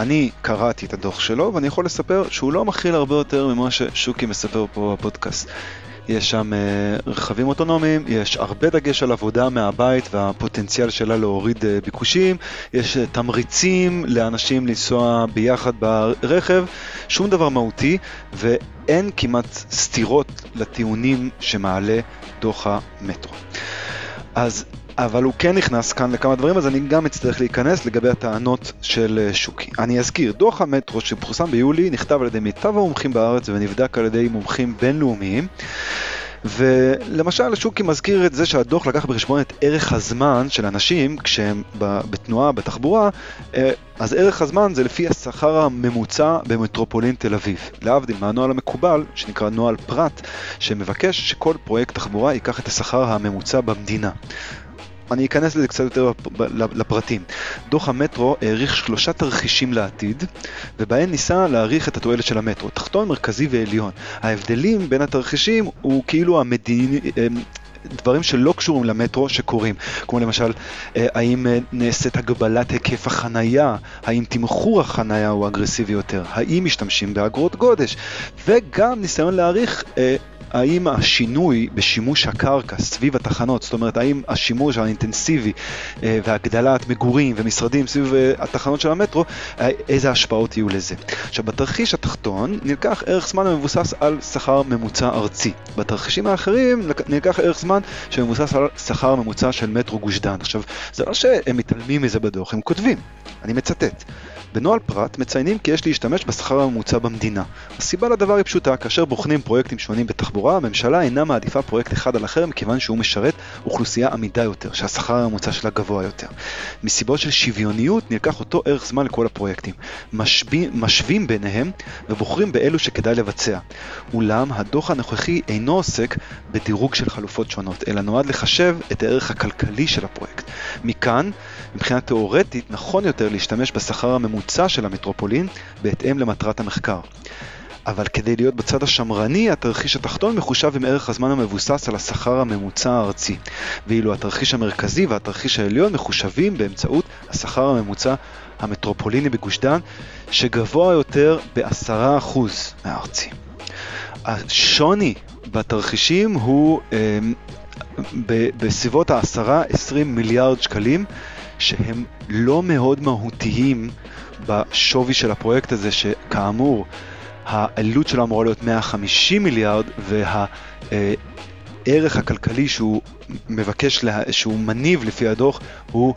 אני קראתי את הדוח שלו, ואני יכול לספר שהוא לא מכיל הרבה יותר ממה ששוקי מספר פה בפודקאסט. יש שם uh, רכבים אוטונומיים, יש הרבה דגש על עבודה מהבית והפוטנציאל שלה להוריד uh, ביקושים, יש uh, תמריצים לאנשים לנסוע ביחד ברכב, שום דבר מהותי, ואין כמעט סתירות לטיעונים שמעלה דוח המטרו. אז אבל הוא כן נכנס כאן לכמה דברים, אז אני גם אצטרך להיכנס לגבי הטענות של שוקי. אני אזכיר, דוח המטרו שפורסם ביולי נכתב על ידי מיטב המומחים בארץ ונבדק על ידי מומחים בינלאומיים. ולמשל שוקי מזכיר את זה שהדוח לקח בחשבון את ערך הזמן של אנשים כשהם בתנועה, בתחבורה, אה, אז ערך הזמן זה לפי השכר הממוצע במטרופולין תל אביב. להבדיל מהנוהל המקובל, שנקרא נוהל פרט, שמבקש שכל פרויקט תחבורה ייקח את השכר הממוצע במדינה. אני אכנס לזה קצת יותר לפרטים. דוח המטרו העריך שלושה תרחישים לעתיד, ובהם ניסה להעריך את התועלת של המטרו, תחתון, מרכזי ועליון. ההבדלים בין התרחישים הוא כאילו המדינ... דברים שלא קשורים למטרו שקורים, כמו למשל, אה, האם אה, נעשית הגבלת היקף החנייה, האם תמחור החנייה הוא אגרסיבי יותר, האם משתמשים באגרות גודש, וגם ניסיון להעריך אה, האם השינוי בשימוש הקרקע סביב התחנות, זאת אומרת, האם השימוש האינטנסיבי אה, והגדלת מגורים ומשרדים סביב אה, התחנות של המטרו, אה, איזה השפעות יהיו לזה. עכשיו, בתרחיש התחתון נלקח ערך זמן המבוסס על שכר ממוצע ארצי. בתרחישים האחרים נלקח ערך זמן שמבוסס על שכר ממוצע של מטרו גוש דן. עכשיו, זה לא שהם מתעלמים מזה בדוח, הם כותבים, אני מצטט. בנוהל פרט מציינים כי יש להשתמש בשכר הממוצע במדינה. הסיבה לדבר היא פשוטה, כאשר בוחנים פרויקטים שונים בתחבורה, הממשלה אינה מעדיפה פרויקט אחד על אחר מכיוון שהוא משרת אוכלוסייה עמידה יותר, שהשכר הממוצע שלה גבוה יותר. מסיבות של שוויוניות נלקח אותו ערך זמן לכל הפרויקטים. משבים, משווים ביניהם ובוחרים באלו שכדאי לבצע. אולם הדוח הנוכחי אינו עוסק בדירוג של חלופות שונות, אלא נועד לחשב את הערך הכלכלי של הפרויקט. מכאן, מבחינה תאורטית, נכון יותר להשתמש בשכר הממוצע של המטרופולין בהתאם למטרת המחקר. אבל כדי להיות בצד השמרני, התרחיש התחתון מחושב עם ערך הזמן המבוסס על השכר הממוצע הארצי, ואילו התרחיש המרכזי והתרחיש העליון מחושבים באמצעות השכר הממוצע המטרופוליני בגוש דן, שגבוה יותר ב-10% מהארצי. השוני בתרחישים הוא אה, בסביבות ה-10-20 מיליארד שקלים, שהם לא מאוד מהותיים בשווי של הפרויקט הזה, שכאמור, העלות שלו אמורה להיות 150 מיליארד, והערך הכלכלי שהוא מבקש, לה, שהוא מניב לפי הדוח, הוא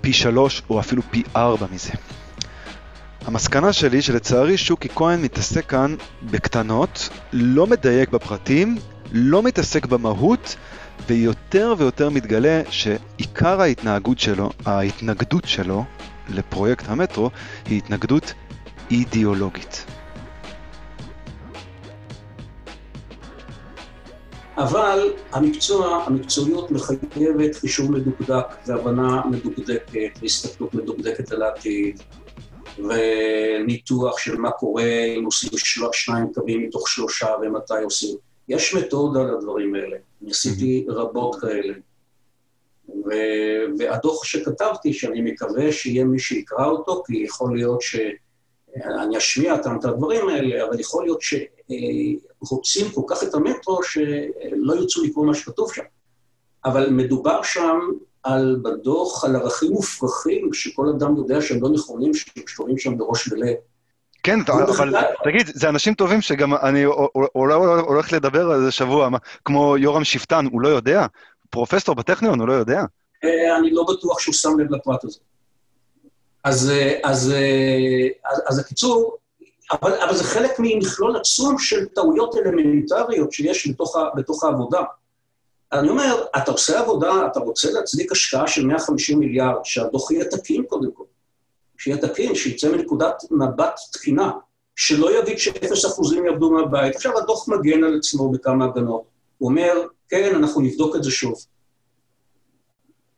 פי שלוש או אפילו פי ארבע מזה. המסקנה שלי שלצערי שוקי כהן מתעסק כאן בקטנות, לא מדייק בפרטים, לא מתעסק במהות, ויותר ויותר מתגלה שעיקר ההתנהגות שלו, ההתנגדות שלו לפרויקט המטרו היא התנגדות אידיאולוגית. אבל המקצוע, המקצועיות מחייבת חישוב מדוקדק והבנה מדוקדקת והסתכלות מדוקדקת על העתיד וניתוח של מה קורה אם עושים שניים קווים מתוך שלושה ומתי עושים. יש מתודה לדברים האלה, אני עשיתי רבות כאלה. והדוח שכתבתי, שאני מקווה שיהיה מי שיקרא אותו, כי יכול להיות ש... אני אשמיע את הדברים האלה, אבל יכול להיות שרוצים כל כך את המטרו שלא ירצו לקרוא מה שכתוב שם. אבל מדובר שם על, בדוח על ערכים מופרכים, שכל אדם יודע שהם לא נכונים, שקשורים שם בראש ולב. כן, אבל תגיד, זה אנשים טובים שגם אני אולי הולך לדבר על זה שבוע, כמו יורם שפטן, הוא לא יודע? פרופסור בטכניון, הוא לא יודע? אה, אני לא בטוח שהוא שם לב לפרט הזה. אז, אה, אז, אה, אז, אז הקיצור, אבל, אבל זה חלק ממכלול עצום של טעויות אלמנטריות שיש בתוך, ה, בתוך העבודה. אני אומר, אתה עושה עבודה, אתה רוצה להצדיק השקעה של 150 מיליארד, שהדוח יהיה תקין קודם כל. שיהיה תקין, שיצא מנקודת מבט תקינה, שלא יגיד שאפס אחוזים יעבדו מהבית. עכשיו הדוח מגן על עצמו בכמה הגנות. הוא אומר, כן, אנחנו נבדוק את זה שוב.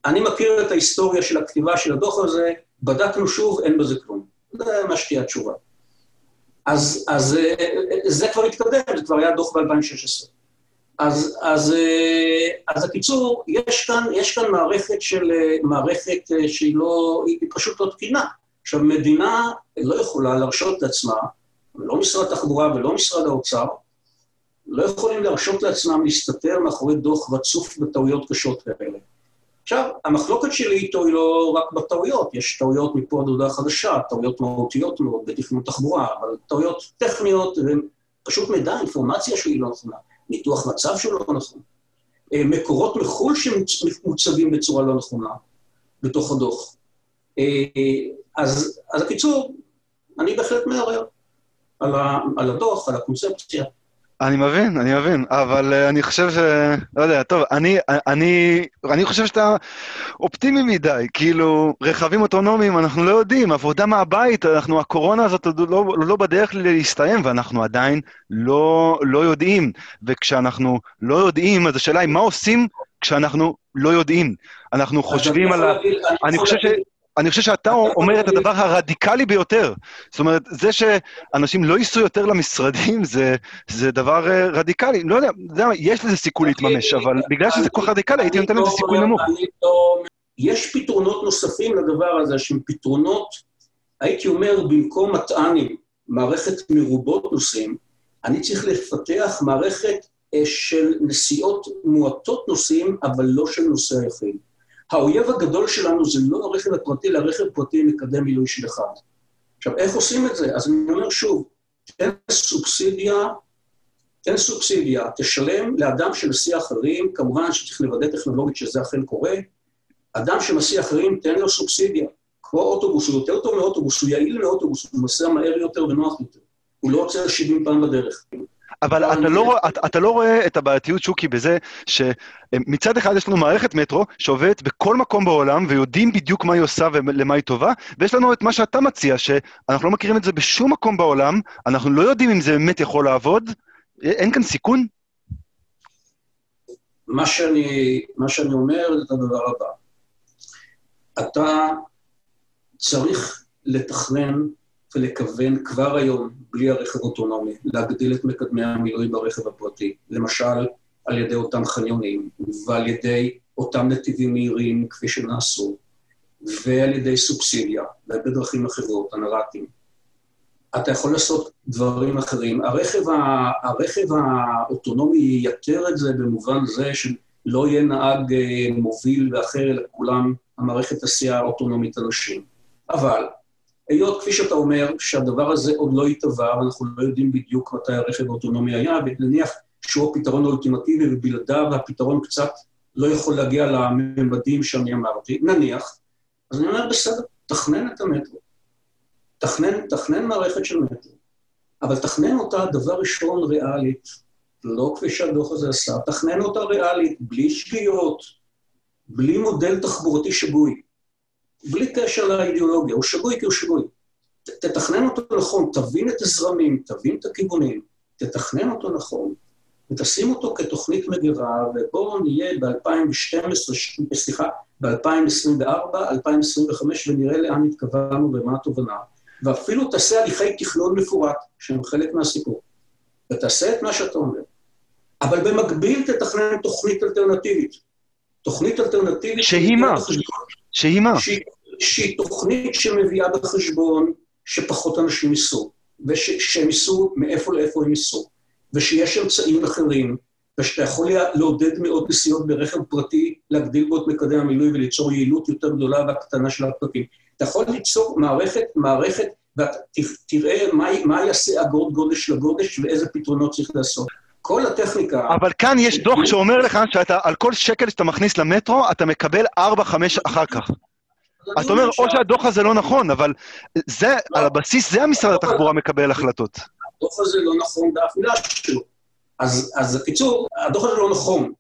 אני מכיר את ההיסטוריה של הכתיבה של הדוח הזה, בדקנו שוב, אין בזה כלום. זה מה שתהיה התשובה. אז, אז אה, זה כבר התקדם, זה כבר היה דוח ב-2016. אז, אז, אה, אז הקיצור, יש כאן, יש כאן מערכת של, מערכת שהיא לא, היא פשוט לא תקינה. עכשיו, מדינה לא יכולה להרשות לעצמה, ולא משרד התחבורה ולא משרד האוצר, לא יכולים להרשות לעצמם להסתתר מאחורי דוח רצוף בטעויות קשות כאלה. עכשיו, המחלוקת שלי איתו היא לא רק בטעויות, יש טעויות מפה עד הודעה חדשה, טעויות מהותיות מאוד בתכנון תחבורה, אבל טעויות טכניות, ופשוט מידע, אינפורמציה שהיא לא נכונה, ניתוח מצב שהוא לא נכון, אה, מקורות מחו"ל שמוצגים בצורה לא נכונה בתוך הדוח. אה, אז, אז הקיצור, אני בהחלט מערער על, על הדוח, על הקונספציה. אני מבין, אני מבין, אבל uh, אני חושב ש... לא יודע, טוב, אני, אני, אני חושב שאתה אופטימי מדי, כאילו, רכבים אוטונומיים, אנחנו לא יודעים, עבודה מהבית, אנחנו, הקורונה הזאת לא, לא בדרך להסתיים, ואנחנו עדיין לא, לא יודעים. וכשאנחנו לא יודעים, אז השאלה היא, מה עושים כשאנחנו לא יודעים? אנחנו חושבים על ה... אני חושב ש... אני חושב שאתה אומר את הדבר הרדיקלי ביותר. זאת אומרת, זה שאנשים לא ייסעו יותר למשרדים, זה, זה דבר uh, רדיקלי. לא יודע, יש לזה סיכוי להתממש, אבל בגלל שזה כל כך רדיקלי, הייתי נותן לזה סיכוי נמוך. לא- יש פתרונות נוספים לדבר הזה, שהם פתרונות, הייתי אומר, במקום מטענים, מערכת מרובות נושאים, אני צריך לפתח מערכת אה, של נסיעות מועטות נושאים, אבל לא של נושא היחיד. האויב הגדול שלנו זה לא הרכב הפרטי, אלא רכב פרטי מקדם מילוי של אחד. עכשיו, איך עושים את זה? אז אני אומר שוב, תן סובסידיה, תן סובסידיה, תשלם לאדם שמסיע אחרים, כמובן שצריך לוודא טכנולוגית שזה אכן קורה, אדם שמסיע אחרים, תן לו סובסידיה. כמו אוטובוס, הוא יותר טוב מאוטובוס, הוא יעיל מאוטובוס, הוא נוסע מהר יותר ונוח יותר. הוא לא עוצר 70 פעם בדרך. אבל אתה לא, אתה, אתה לא רואה את הבעייתיות, שוקי, בזה שמצד אחד יש לנו מערכת מטרו שעובדת בכל מקום בעולם, ויודעים בדיוק מה היא עושה ולמה היא טובה, ויש לנו את מה שאתה מציע, שאנחנו לא מכירים את זה בשום מקום בעולם, אנחנו לא יודעים אם זה באמת יכול לעבוד, אין כאן סיכון? מה שאני, מה שאני אומר זה את הדבר הבא. אתה צריך לתכנן ולכוון כבר היום, בלי הרכב אוטונומי, להגדיל את מקדמי המילוי ברכב הפרטי, למשל על ידי אותם חניונים ועל ידי אותם נתיבים מהירים כפי שנעשו, ועל ידי סובסידיה ובדרכים אחרות, הנר"תים. אתה יכול לעשות דברים אחרים. הרכב, ה... הרכב האוטונומי ייתר את זה במובן זה שלא יהיה נהג אה, מוביל ואחר, אלא כולם, המערכת תסיע אוטונומית אנשים. אבל היות, כפי שאתה אומר, שהדבר הזה עוד לא התהווה, ואנחנו לא יודעים בדיוק מתי הרכב האוטונומי היה, ונניח שהוא הפתרון האולטימטיבי, ובלעדיו הפתרון קצת לא יכול להגיע לממדים שאני אמרתי, נניח, אז אני אומר, בסדר, תכנן את המטרו. תכנן, תכנן מערכת של מטרו, אבל תכנן אותה דבר ראשון ריאלית, לא כפי שהדוח הזה עשה, תכנן אותה ריאלית, בלי שגיאות, בלי מודל תחבורתי שגוי. בלי קשר לאידיאולוגיה, הוא שגוי כי הוא שגוי. תתכנן אותו נכון, תבין את הזרמים, תבין את הכיוונים, תתכנן אותו נכון, ותשים אותו כתוכנית מגירה, ובואו נהיה ב-2012, סליחה, ב-2024, 2025, ונראה לאן התכוונו ומה התובנה. ואפילו תעשה הליכי תכנון מפורט, שהם חלק מהסיפור, ותעשה את מה שאתה אומר. אבל במקביל תתכנן תוכנית אלטרנטיבית. תוכנית אלטרנטיבית... שהיא מה? שהיא מה? שהיא, תוכנית שמביאה בחשבון שפחות אנשים ייסעו, ושהם ייסעו מאיפה לאיפה הם ייסעו, ושיש אמצעים אחרים, ושאתה יכול לעודד מאוד נסיעות ברכב פרטי, להגדיל בו את מקדם המילוי וליצור יעילות יותר גדולה והקטנה של הפרטים. אתה יכול ליצור מערכת, מערכת, ותראה מה, מה יעשה אגרות גודש לגודש ואיזה פתרונות צריך לעשות. כל הטכניקה... אבל כאן יש דוח שאומר לך שאתה, על כל שקל שאתה מכניס למטרו, אתה מקבל 4-5 אחר כך. אתה אומר, או שהדוח הזה לא נכון, אבל זה, על הבסיס זה המשרד התחבורה מקבל החלטות. הדוח הזה לא נכון באף מילה שלו. אז, אז בקיצור, הדוח הזה לא נכון.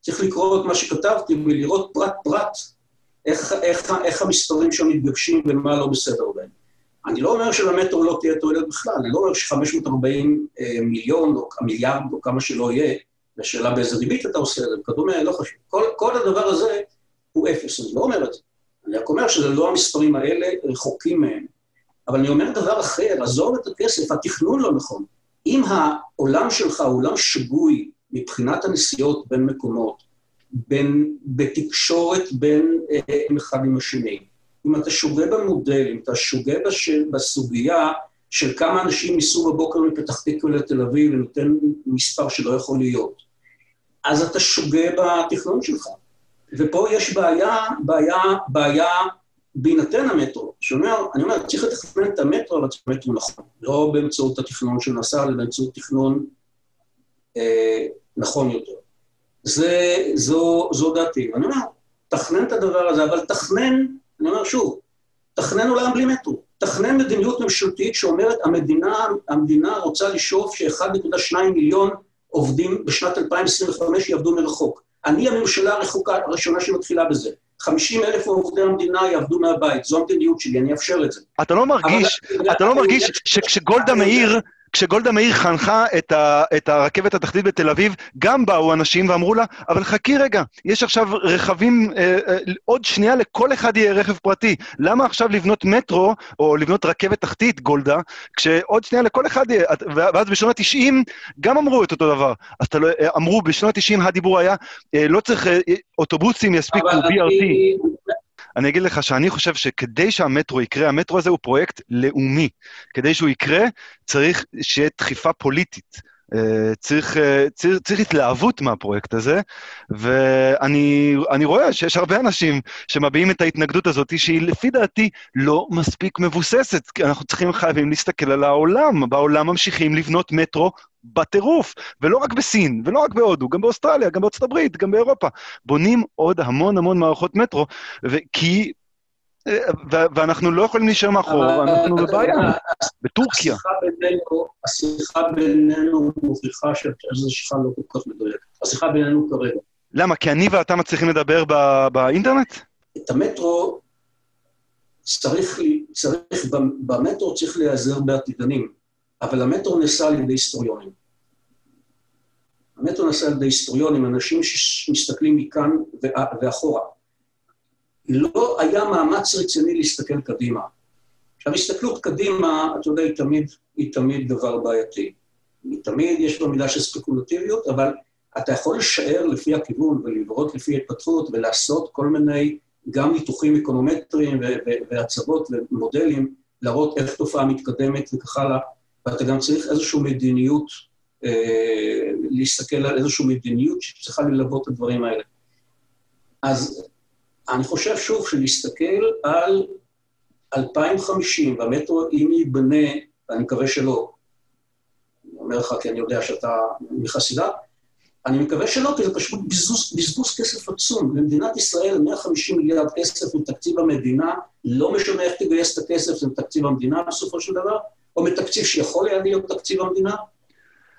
צריך לקרוא את מה שכתבתי ולראות פרט-פרט איך המספרים שם מתגבשים ומה לא בסדר בהם. אני לא אומר שלמטרו לא תהיה תועלת בכלל, אני לא אומר ש-540 אה, מיליון או מיליארד או כמה שלא יהיה, השאלה באיזה ריבית אתה עושה את זה וכדומה, לא חשוב. כל, כל הדבר הזה הוא אפס, אני לא אומר את זה. אני רק אומר שזה לא המספרים האלה, רחוקים מהם. אבל אני אומר דבר אחר, עזוב את הכסף, התכנון לא נכון. אם העולם שלך הוא עולם שגוי מבחינת הנסיעות בין מקומות, בין, בתקשורת בין אה, אחד עם השני, אם אתה שוגה במודל, אם אתה שוגה בש, בסוגיה של כמה אנשים ייסעו בבוקר מפתח תקווה לתל אביב ונותן מספר שלא יכול להיות, אז אתה שוגה בתכנון שלך. ופה יש בעיה, בעיה, בעיה בהינתן המטרו. שאומר, אני אומר, צריך לתכנן את המטרו, אבל צריך מטרו נכון. לא באמצעות התכנון של נסע, אלא באמצעות תכנון אה, נכון יותר. זה, זו, זו דעתי. אני אומר, תכנן את הדבר הזה, אבל תכנן, אני אומר שוב, תכנן עולם בלי מטרו. תכנן מדיניות ממשלתית שאומרת, המדינה, המדינה רוצה לשאוף ש-1.2 מיליון עובדים בשנת 2025 יעבדו מרחוק. אני הממשלה הרחוקה, הראשונה שמתחילה בזה. 50 אלף עובדי המדינה יעבדו מהבית, זו המדיניות שלי, אני אאפשר את זה. אתה לא מרגיש, אתה לא מרגיש שכשגולדה מאיר... כשגולדה מאיר חנכה את, ה, את הרכבת התחתית בתל אביב, גם באו אנשים ואמרו לה, אבל חכי רגע, יש עכשיו רכבים, אה, אה, עוד שנייה לכל אחד יהיה רכב פרטי. למה עכשיו לבנות מטרו, או לבנות רכבת תחתית, גולדה, כשעוד שנייה לכל אחד יהיה... ואז בשנות ה-90 גם אמרו את אותו דבר. אז אתה לא, אה, אמרו, בשנות ה-90 הדיבור היה, אה, לא צריך, אה, אוטובוסים יספיקו, BRT. אני אגיד לך שאני חושב שכדי שהמטרו יקרה, המטרו הזה הוא פרויקט לאומי. כדי שהוא יקרה, צריך שיהיה דחיפה פוליטית. Uh, צריך, uh, צריך, צריך התלהבות מהפרויקט הזה, ואני רואה שיש הרבה אנשים שמביעים את ההתנגדות הזאת, שהיא לפי דעתי לא מספיק מבוססת, כי אנחנו צריכים, חייבים להסתכל על העולם. בעולם ממשיכים לבנות מטרו בטירוף, ולא רק בסין, ולא רק בהודו, גם באוסטרליה, גם בארצות הברית, גם באירופה. בונים עוד המון המון מערכות מטרו, כי... ואנחנו לא יכולים להישאר מאחור, אנחנו בבעיה, בטורקיה. השיחה בינינו מוכיחה שהתזה שלך לא כל כך מדויקת. השיחה בינינו כרגע. למה? כי אני ואתה מצליחים לדבר באינטרנט? את המטרו צריך, צריך, במטרו צריך להיעזר בעתידנים. אבל המטרו נעשה על ידי היסטוריונים. המטרו נעשה על ידי היסטוריונים, אנשים שמסתכלים מכאן ואחורה. לא היה מאמץ רציני להסתכל קדימה. עכשיו, הסתכלות קדימה, אתה יודע, היא תמיד, היא תמיד דבר בעייתי. היא תמיד, יש בה מידה של ספקולטיביות, אבל אתה יכול לשער לפי הכיוון ולברות לפי התפתחות ולעשות כל מיני, גם ניתוחים אקונומטריים והצבות ומודלים, להראות איך תופעה מתקדמת וכך הלאה. ואתה גם צריך איזושהי מדיניות, אה, להסתכל על איזושהי מדיניות שצריכה ללוות את הדברים האלה. אז אני חושב שוב שלהסתכל על 2050, והמטרו, אם ייבנה, ואני מקווה שלא, אני אומר לך כי אני יודע שאתה מחסידה, אני מקווה שלא, כי זה פשוט בזבוז, בזבוז כסף עצום. למדינת ישראל 150 מיליארד כסף מתקציב המדינה, לא משנה איך תגייס את הכסף, זה מתקציב המדינה בסופו של דבר, או מתקציב שיכול היה להיות תקציב המדינה,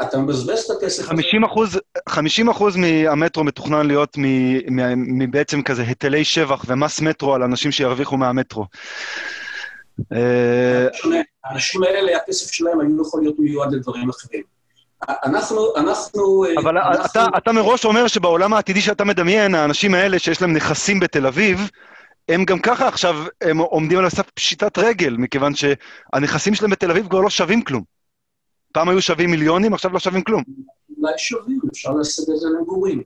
אתה מבזבז את הכסף 50 אחוז, 50 אחוז מהמטרו מתוכנן להיות מבעצם כזה היטלי שבח ומס מטרו על אנשים שירוויחו מהמטרו. אה, האנשים האלה, הכסף שלהם היו יכול להיות מיועד לדברים אחרים. אנחנו, אנחנו... אה, אבל אנחנו... אתה, אתה מראש אומר שבעולם העתידי שאתה מדמיין, האנשים האלה שיש להם נכסים בתל אביב, הם גם ככה עכשיו, הם עומדים על הסף פשיטת רגל, מכיוון שהנכסים שלהם בתל אביב כבר לא שווים כלום. פעם היו שווים מיליונים, עכשיו לא שווים כלום. אולי שווים, אפשר לעשות את זה למגורים.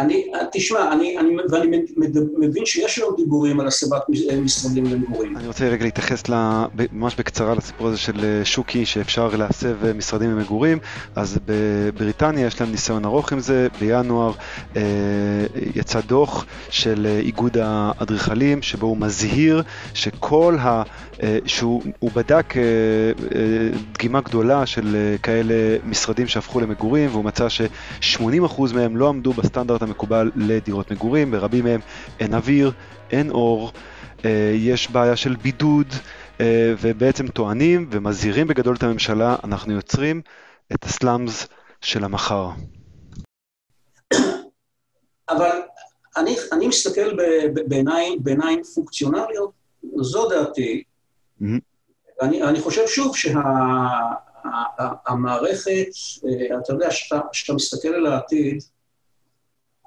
אני, תשמע, אני, אני, ואני מבין שיש היום דיבורים על הסבת משרדים למגורים. אני רוצה רגע להתייחס ממש בקצרה לסיפור הזה של אה, שוקי, שאפשר להסב אה, משרדים למגורים. אז בבריטניה יש להם ניסיון ארוך עם זה. בינואר אה, יצא דוח של אה, איגוד האדריכלים, שבו הוא מזהיר שכל ה... שהוא בדק דגימה גדולה של כאלה משרדים שהפכו למגורים, והוא מצא ש-80% מהם לא עמדו בסטנדרט המקובל לדירות מגורים, ברבים מהם אין אוויר, אין אור, אה, יש בעיה של בידוד, אה, ובעצם טוענים ומזהירים בגדול את הממשלה, אנחנו יוצרים את הסלאמס של המחר. אבל אני, אני מסתכל בעיניים, בעיניים פונקציונליות, זו דעתי. Mm-hmm. אני, אני חושב שוב שהמערכת, שה, אה, אתה יודע, כשאתה מסתכל על העתיד,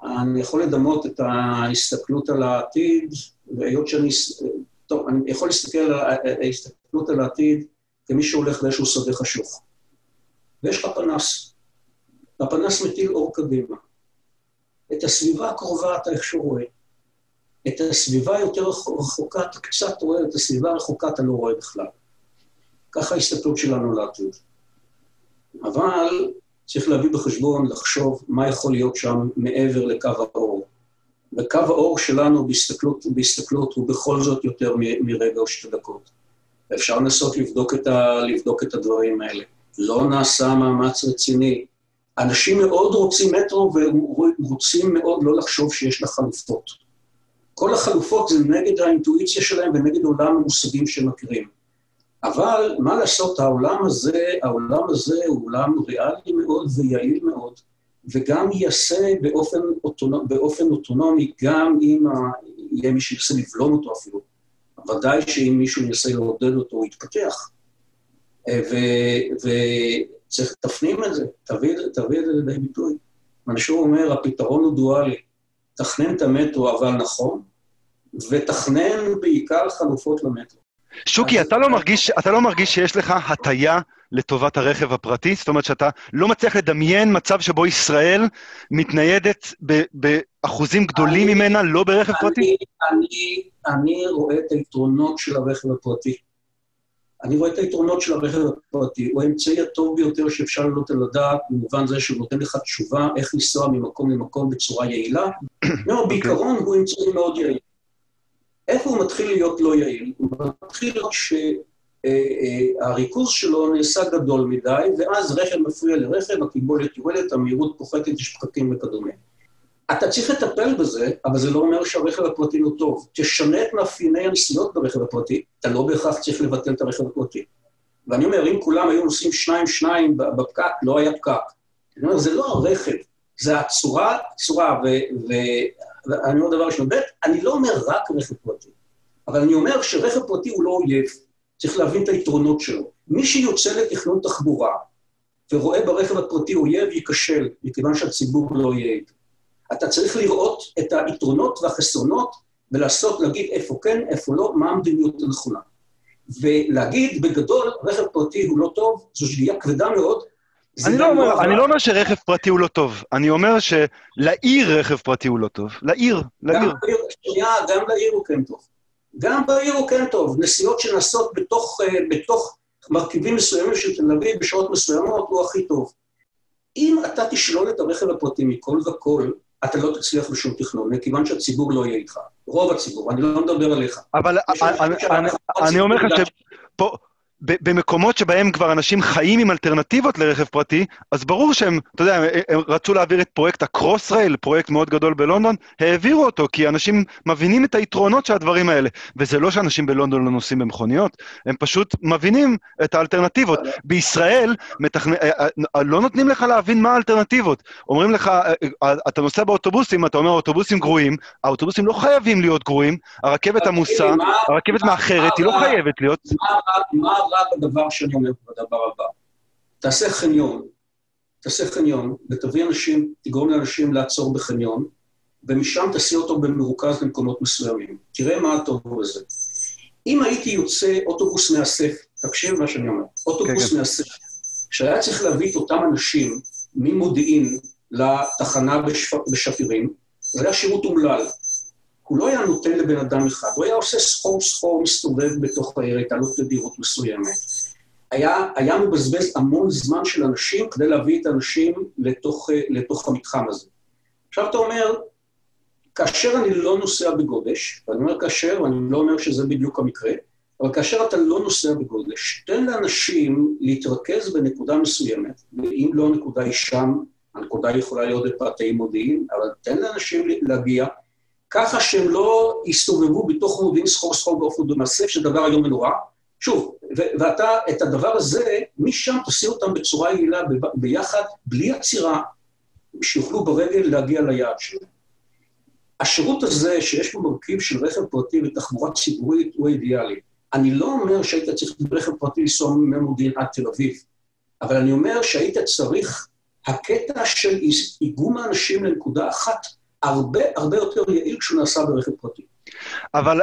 אני יכול לדמות את ההסתכלות על העתיד, והיות שאני... טוב, אני יכול להסתכל על להסתכלות על העתיד כמי שהולך לאיזשהו שדה חשוך. ויש לך פנס, והפנס מטיל אור קדימה. את הסביבה הקרובה אתה איכשהו רואה. את הסביבה היותר רחוקה אתה קצת רואה, את הסביבה הרחוקה אתה לא רואה בכלל. ככה ההסתכלות שלנו לעתיד. אבל צריך להביא בחשבון, לחשוב מה יכול להיות שם מעבר לקו האור. וקו האור שלנו בהסתכלות, בהסתכלות הוא בכל זאת יותר מרגע או שתי דקות. אפשר לנסות לבדוק את, ה, לבדוק את הדברים האלה. לא נעשה מאמץ רציני. אנשים מאוד רוצים מטרו ורוצים מאוד לא לחשוב שיש לה חלופות. כל החלופות זה נגד האינטואיציה שלהם ונגד עולם המושגים שהם מכירים. אבל מה לעשות, העולם הזה, העולם הזה הוא עולם ריאלי מאוד ויעיל מאוד, וגם ייעשה באופן, באופן אוטונומי, גם אם יהיה מי שינסה לבלום אותו אפילו. ודאי שאם מישהו ינסה לעודד אותו, הוא יתפתח. אה, וצריך תפנים את זה, תביא, תביא את זה לידי ביטוי. אני שוב אומר, הפתרון הוא דואלי. תכנן את המטרו, אבל נכון, ותכנן בעיקר חלופות למטרו. שוקי, אתה לא, מרגיש, אתה לא מרגיש שיש לך הטיה לטובת הרכב הפרטי? זאת אומרת שאתה לא מצליח לדמיין מצב שבו ישראל מתניידת באחוזים גדולים אני, ממנה, לא ברכב אני, פרטי? אני, אני רואה את היתרונות של הרכב הפרטי. אני רואה את היתרונות של הרכב הפרטי. הוא האמצעי הטוב ביותר שאפשר לעלות על הדעת, במובן זה שהוא נותן לך תשובה איך לנסוע ממקום למקום בצורה יעילה. (coughs) לא, אוקיי. בעיקרון הוא אמצעי מאוד יעיל. איפה הוא מתחיל להיות לא יעיל? הוא מתחיל שהריכוז שלו נעשה גדול מדי, ואז רכב מפריע לרכב, הקיבולת יורדת, המהירות פוחתת, יש פקקים וכדומה. אתה צריך לטפל בזה, אבל זה לא אומר שהרכב הפרטי הוא טוב. תשנה את מאפייני הנסיעות ברכב הפרטי, אתה לא בהכרח צריך לבטל את הרכב הפרטי. ואני אומר, אם כולם היו נוסעים שניים-שניים בפקק, לא היה פקק. אני אומר, זה לא הרכב, זה הצורה, צורה, ואני אומר דבר ראשון. ב', אני לא אומר רק רכב פרטי, אבל אני אומר שרכב פרטי הוא לא אויב, צריך להבין את היתרונות שלו. מי שיוצא לתכנון תחבורה ורואה ברכב הפרטי אויב, ייכשל, מכיוון שהציבור לא יהיה איתו. אתה צריך לראות את היתרונות והחסרונות ולעשות, להגיד איפה כן, איפה לא, מה המדיניות הנכונה. ולהגיד בגדול, רכב פרטי הוא לא טוב, זו שגיאה כבדה מאוד. אני לא, אומר, לא אני לא אומר שרכב פרטי הוא לא טוב, אני אומר שלעיר רכב פרטי הוא לא טוב. לעיר, לעיר. גם בעיר, שנייה, גם לעיר הוא כן טוב. גם בעיר הוא כן טוב. נסיעות שנעשות בתוך, אה, בתוך מרכיבים מסוימים של תל אביב בשעות מסוימות הוא הכי טוב. אם אתה תשלול את הרכב הפרטי מכל וכל, אתה לא תצליח בשום תכנון, מכיוון שהציבור לא יהיה איתך. רוב הציבור, אני לא מדבר עליך. אבל אני אומר לך שפה... במקומות שבהם כבר אנשים חיים עם אלטרנטיבות לרכב פרטי, אז ברור שהם, אתה יודע, הם רצו להעביר את פרויקט הקרוס רייל, פרויקט מאוד גדול בלונדון, העבירו אותו, כי אנשים מבינים את היתרונות של הדברים האלה. וזה לא שאנשים בלונדון לא נוסעים במכוניות, הם פשוט מבינים את האלטרנטיבות. בישראל מתכנ... אה, אה, אה, לא נותנים לך להבין מה האלטרנטיבות. אומרים לך, אתה נוסע באוטובוסים, אתה אומר, אוטובוסים גרועים, האוטובוסים לא חייבים להיות גרועים, הרכבת עמוסה, הרכבת מאחרת, היא לא חייבת להיות. מה רק הדבר שאני אומר בדבר הבא. תעשה חניון, תעשה חניון, ותביא אנשים, תגרום לאנשים לעצור בחניון, ומשם תסיע אותו במרוכז למקומות מסוימים. תראה מה הטוב בזה. אם הייתי יוצא אוטובוס מאסף, תקשיב מה שאני אומר, אוטובוס כן, כן. מאסף, שהיה צריך להביא את אותם אנשים ממודיעין לתחנה בשפ... בשפירים, זה היה שירות אומלל. הוא לא היה נותן לבן אדם אחד, הוא היה עושה סחור סחור מסתובב בתוך העיר, הייתה לו תדירות מסוימת. היה, היה מבזבז המון זמן של אנשים כדי להביא את האנשים לתוך, לתוך המתחם הזה. עכשיו אתה אומר, כאשר אני לא נוסע בגודש, ואני אומר כאשר, ואני לא אומר שזה בדיוק המקרה, אבל כאשר אתה לא נוסע בגודש, תן לאנשים להתרכז בנקודה מסוימת, ואם לא הנקודה היא שם, הנקודה יכולה להיות בפאתי מודיעין, אבל תן לאנשים להגיע, ככה שהם לא יסתובבו בתוך מודיעין סחור סחור באופן דו-מאסף, שזה דבר היום מנורא. שוב, ואתה, את הדבר הזה, משם תעשי אותם בצורה יעילה ביחד, בלי עצירה, שיוכלו ברגל להגיע ליעד שלהם. השירות הזה, שיש בו מרכיב של רכב פרטי ותחבורה ציבורית, הוא אידיאלי. אני לא אומר שהיית צריך ברכב פרטי לנסוע ממודיעין עד תל אביב, אבל אני אומר שהיית צריך, הקטע של איגום האנשים לנקודה אחת, הרבה הרבה יותר יעיל כשהוא נעשה ברכב פרטי. אבל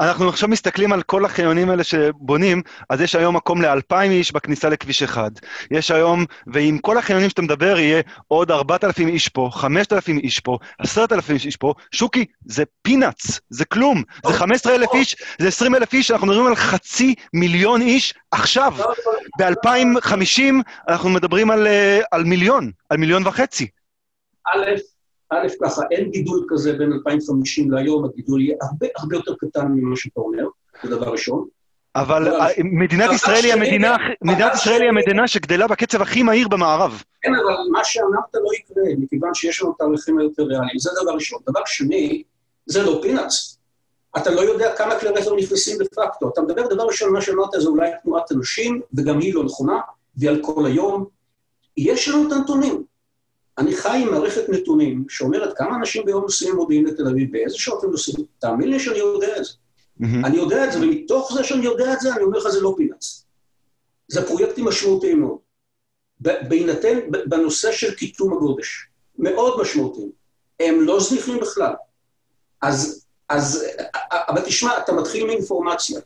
אנחנו עכשיו מסתכלים על כל החניונים האלה שבונים, אז יש היום מקום לאלפיים איש בכניסה לכביש אחד. יש היום, ועם כל החניונים שאתה מדבר, יהיה עוד ארבעת אלפים איש פה, חמשת אלפים איש פה, עשרת אלפים איש פה. שוקי, זה פינאץ, זה כלום. זה חמש עשרה אלף איש, זה עשרים אלף איש, אנחנו מדברים על חצי מיליון איש עכשיו. ב-2050 אנחנו מדברים על, אה, על מיליון, על מיליון וחצי. א', א', ככה, אין גידול כזה בין 2050 להיום, הגידול יהיה הרבה הרבה יותר קטן ממה שאתה אומר, זה דבר ראשון. אבל מדינת ישראל היא המדינה, מדינת ישראל היא המדינה שגדלה בקצב הכי מהיר במערב. כן, אבל מה שאמרת לא יקרה, מכיוון שיש לנו תאריכים היותר ריאליים. זה דבר ראשון. דבר שני, זה לא פינאץ. אתה לא יודע כמה כלי רכב נכנסים דה פקטו. אתה מדבר, דבר ראשון, מה שאמרת זה אולי תנועת אנשים, וגם היא לא נכונה, והיא על כל היום. יש לנו את הנתונים. אני חי עם מערכת נתונים שאומרת כמה אנשים ביום נוסעים מודיעין לתל אביב, באיזה שעות הם נוסעים. תאמין לי שאני יודע את זה. Mm-hmm. אני יודע את זה, ומתוך זה שאני יודע את זה, אני אומר לך, זה לא פינאץ. זה פרויקטים משמעותיים מאוד. בהינתן, בנושא של קיטום הגודש, מאוד משמעותיים. הם לא זניחים בכלל. אז, אז, אבל תשמע, אתה מתחיל מאינפורמציה.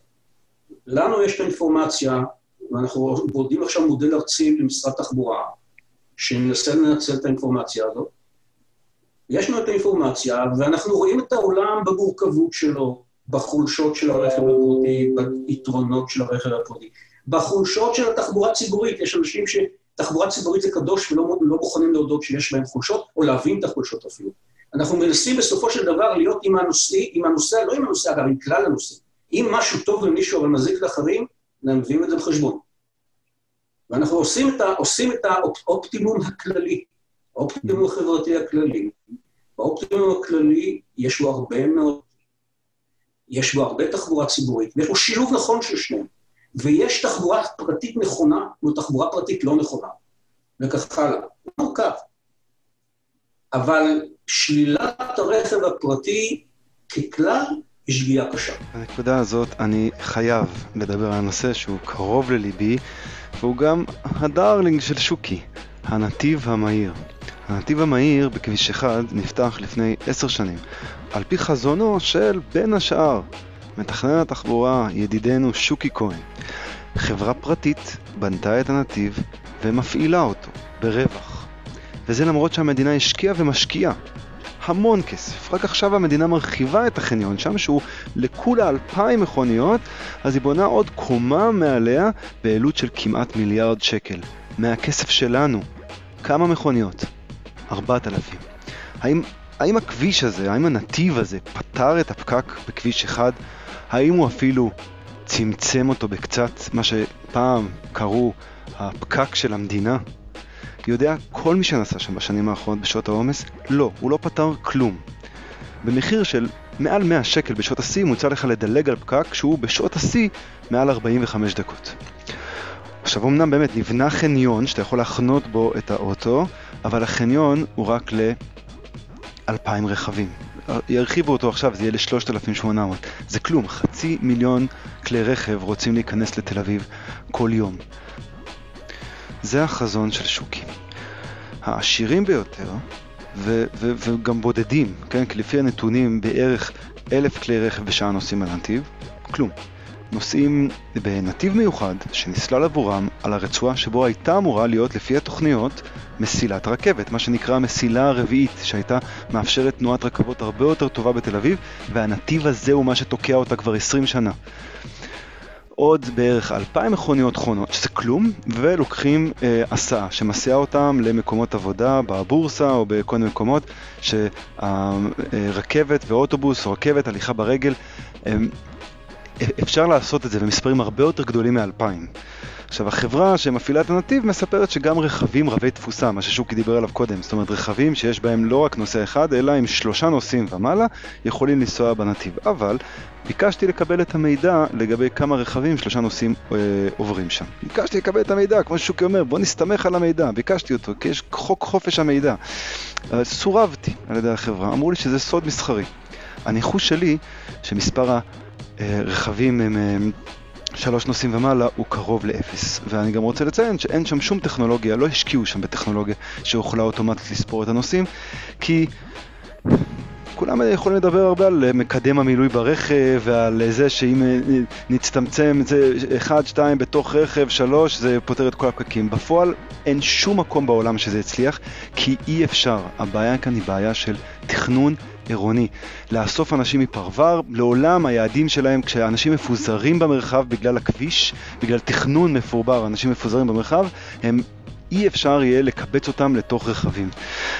לנו יש את האינפורמציה, ואנחנו בודדים עכשיו מודל ארצי למשרד תחבורה, שמנסה לנצל את האינפורמציה הזאת. יש לנו את האינפורמציה, ואנחנו רואים את העולם במורכבות שלו, בחולשות של הרכב הפרטי, ביתרונות של הרכב הפרטי, בחולשות של התחבורה הציבורית. יש אנשים שתחבורה ציבורית זה קדוש ולא לא מוכנים להודות שיש בהם חולשות, או להבין את החולשות אפילו. אנחנו מנסים בסופו של דבר להיות עם הנושא, עם הנושא, לא עם הנושא, אגב, עם כלל הנושא. אם משהו טוב למישהו אבל מזיק לאחרים, אנחנו מביאים את זה בחשבון. ואנחנו עושים את, ה, עושים את האופטימום הכללי, האופטימום החברתי הכללי. באופטימום הכללי יש בו הרבה מאוד, יש בו הרבה תחבורה ציבורית, ויש בו שילוב נכון של שניהם. ויש תחבורה פרטית נכונה ותחבורה פרטית לא נכונה, וכך הלאה. מורכב. אבל שלילת הרכב הפרטי ככלל היא שגיאה קשה. בנקודה הזאת אני חייב לדבר על הנושא שהוא קרוב לליבי, והוא גם הדארלינג של שוקי, הנתיב המהיר. הנתיב המהיר בכביש 1 נפתח לפני עשר שנים, על פי חזונו של בין השאר מתכנן התחבורה ידידנו שוקי כהן. חברה פרטית בנתה את הנתיב ומפעילה אותו ברווח. וזה למרות שהמדינה השקיעה ומשקיעה המון כסף. רק עכשיו המדינה מרחיבה את החניון שם, שהוא לכולה אלפיים מכוניות, אז היא בונה עוד קומה מעליה בעלות של כמעט מיליארד שקל. מהכסף שלנו. כמה מכוניות? ארבעת אלפים. האם, האם הכביש הזה, האם הנתיב הזה פתר את הפקק בכביש אחד? האם הוא אפילו צמצם אותו בקצת, מה שפעם קראו הפקק של המדינה? יודע כל מי שנסע שם בשנים האחרונות בשעות העומס? לא, הוא לא פתר כלום. במחיר של מעל 100 שקל בשעות השיא מוצע לך לדלג על פקק שהוא בשעות השיא מעל 45 דקות. עכשיו אמנם באמת נבנה חניון שאתה יכול להחנות בו את האוטו, אבל החניון הוא רק ל-2,000 רכבים. ירחיבו אותו עכשיו, זה יהיה ל-3,800. זה כלום, חצי מיליון כלי רכב רוצים להיכנס לתל אביב כל יום. זה החזון של שוקי. העשירים ביותר, ו- ו- וגם בודדים, כן? כי לפי הנתונים בערך אלף כלי רכב בשעה נוסעים על הנתיב, כלום. נוסעים בנתיב מיוחד שנסלל עבורם על הרצועה שבו הייתה אמורה להיות לפי התוכניות מסילת רכבת, מה שנקרא המסילה הרביעית, שהייתה מאפשרת תנועת רכבות הרבה יותר טובה בתל אביב, והנתיב הזה הוא מה שתוקע אותה כבר 20 שנה. עוד בערך 2,000 מכוניות חונות, שזה כלום, ולוקחים אה, הסעה שמסיעה אותם למקומות עבודה בבורסה או בכל מיני מקומות שהרכבת אה, ואוטובוס או רכבת, הליכה ברגל, אה, אפשר לעשות את זה במספרים הרבה יותר גדולים מאלפיים. עכשיו, החברה שמפעילה את הנתיב מספרת שגם רכבים רבי תפוסה, מה ששוקי דיבר עליו קודם, זאת אומרת רכבים שיש בהם לא רק נוסע אחד, אלא עם שלושה נוסעים ומעלה, יכולים לנסוע בנתיב. אבל ביקשתי לקבל את המידע לגבי כמה רכבים שלושה נוסעים אה, עוברים שם. ביקשתי לקבל את המידע, כמו ששוקי אומר, בוא נסתמך על המידע, ביקשתי אותו, כי יש חוק חופש המידע. אה, סורבתי על ידי החברה, אמרו לי שזה סוד מסחרי. הניחוש שלי, שמספר הרכבים הם... אה, שלוש נוסעים ומעלה הוא קרוב לאפס. ואני גם רוצה לציין שאין שם שום טכנולוגיה, לא השקיעו שם בטכנולוגיה שיכולה אוטומטית לספור את הנוסעים, כי כולם יכולים לדבר הרבה על מקדם המילוי ברכב ועל זה שאם נצטמצם את זה 1, 2 בתוך רכב, 3, זה פותר את כל הפקקים. בפועל אין שום מקום בעולם שזה יצליח, כי אי אפשר. הבעיה כאן היא בעיה של תכנון עירוני. לאסוף אנשים מפרוור, לעולם היעדים שלהם, כשאנשים מפוזרים במרחב בגלל הכביש, בגלל תכנון מפורבר, אנשים מפוזרים במרחב, הם אי אפשר יהיה לקבץ אותם לתוך רכבים.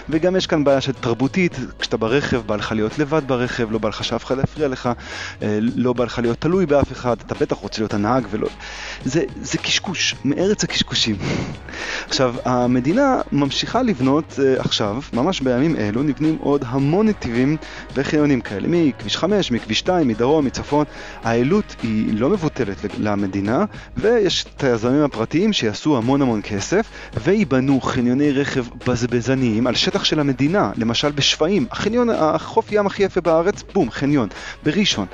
וגם יש כאן בעיה של תרבותית, כשאתה ברכב, בא לך להיות לבד ברכב, לא בא לך שאף אחד יפריע לך, אה, לא בא לך להיות תלוי באף אחד, אתה בטח רוצה להיות הנהג ולא... זה, זה קשקוש, מארץ הקשקושים. (laughs) עכשיו, המדינה ממשיכה לבנות uh, עכשיו, ממש בימים אלו, נבנים עוד המון נתיבים וחניונים כאלה, מכביש 5, מכביש 2, מדרום, מצפון. העלות היא לא מבוטלת למדינה, ויש את היזמים הפרטיים שיעשו המון המון כסף, וייבנו חניוני רכב בזבזניים על שטח של המדינה, למשל בשפיים, החניון, החוף ים הכי יפה בארץ, בום, חניון, בראשון.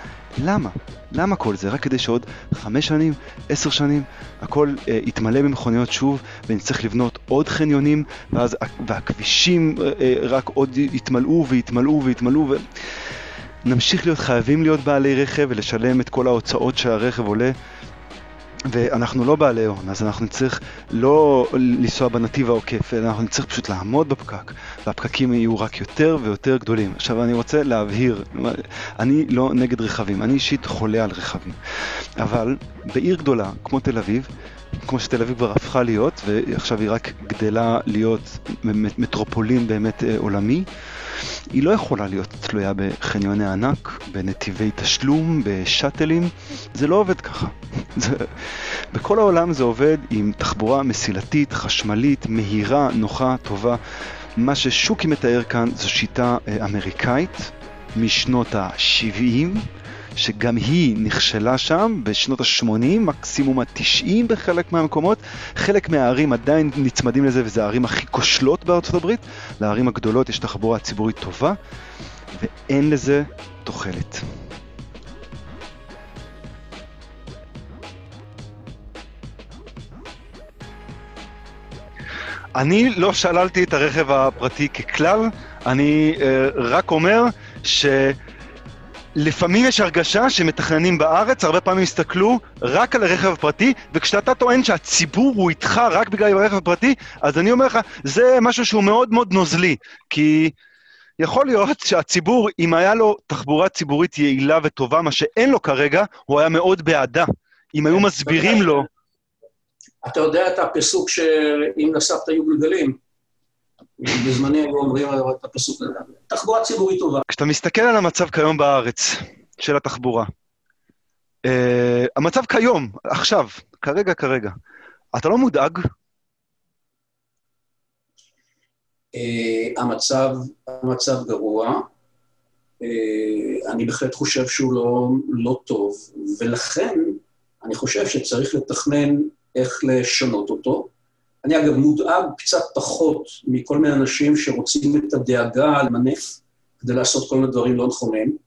למה? למה כל זה? רק כדי שעוד חמש שנים, עשר שנים, הכל אה, יתמלא במכוניות שוב, ונצטרך לבנות עוד חניונים, ואז, והכבישים אה, אה, רק עוד יתמלאו ויתמלאו ויתמלאו, ונמשיך להיות חייבים להיות בעלי רכב ולשלם את כל ההוצאות שהרכב עולה. ואנחנו לא בעלי הון, אז אנחנו נצטרך לא לנסוע בנתיב העוקף, אלא אנחנו נצטרך פשוט לעמוד בפקק, והפקקים יהיו רק יותר ויותר גדולים. עכשיו אני רוצה להבהיר, אני לא נגד רכבים, אני אישית חולה על רכבים, אבל בעיר גדולה כמו תל אביב, כמו שתל אביב כבר הפכה להיות, ועכשיו היא רק גדלה להיות מטרופולין באמת אה, עולמי, היא לא יכולה להיות תלויה בחניוני ענק, בנתיבי תשלום, בשאטלים, זה לא עובד ככה. (laughs) זה... בכל העולם זה עובד עם תחבורה מסילתית, חשמלית, מהירה, נוחה, טובה. מה ששוקי מתאר כאן זו שיטה אה, אמריקאית משנות ה-70. שגם היא נכשלה שם בשנות ה-80, מקסימום ה-90 בחלק מהמקומות. חלק מהערים עדיין נצמדים לזה, וזה הערים הכי כושלות בארצות הברית. לערים הגדולות יש תחבורה ציבורית טובה, ואין לזה תוחלת. אני לא שללתי את הרכב הפרטי ככלל, אני uh, רק אומר ש... לפעמים יש הרגשה שמתכננים בארץ, הרבה פעמים הסתכלו רק על הרכב הפרטי, וכשאתה טוען שהציבור הוא איתך רק בגלל הרכב הפרטי, אז אני אומר לך, זה משהו שהוא מאוד מאוד נוזלי, כי יכול להיות שהציבור, אם היה לו תחבורה ציבורית יעילה וטובה, מה שאין לו כרגע, הוא היה מאוד בעדה. אם היו מסבירים לו... אתה יודע את הפסוק שאם לסבתא היו גלגלים, בזמני היו אומרים את הפסוק הזה. תחבורה ציבורית טובה. כשאתה מסתכל על המצב כיום בארץ, של התחבורה, uh, המצב כיום, עכשיו, כרגע, כרגע, אתה לא מודאג? Uh, המצב, המצב גרוע. Uh, אני בהחלט חושב שהוא לא, לא טוב, ולכן אני חושב שצריך לתכנן איך לשנות אותו. אני אגב מודאג קצת פחות מכל מיני אנשים שרוצים את הדאגה למנף כדי לעשות כל מיני דברים לא נכונים.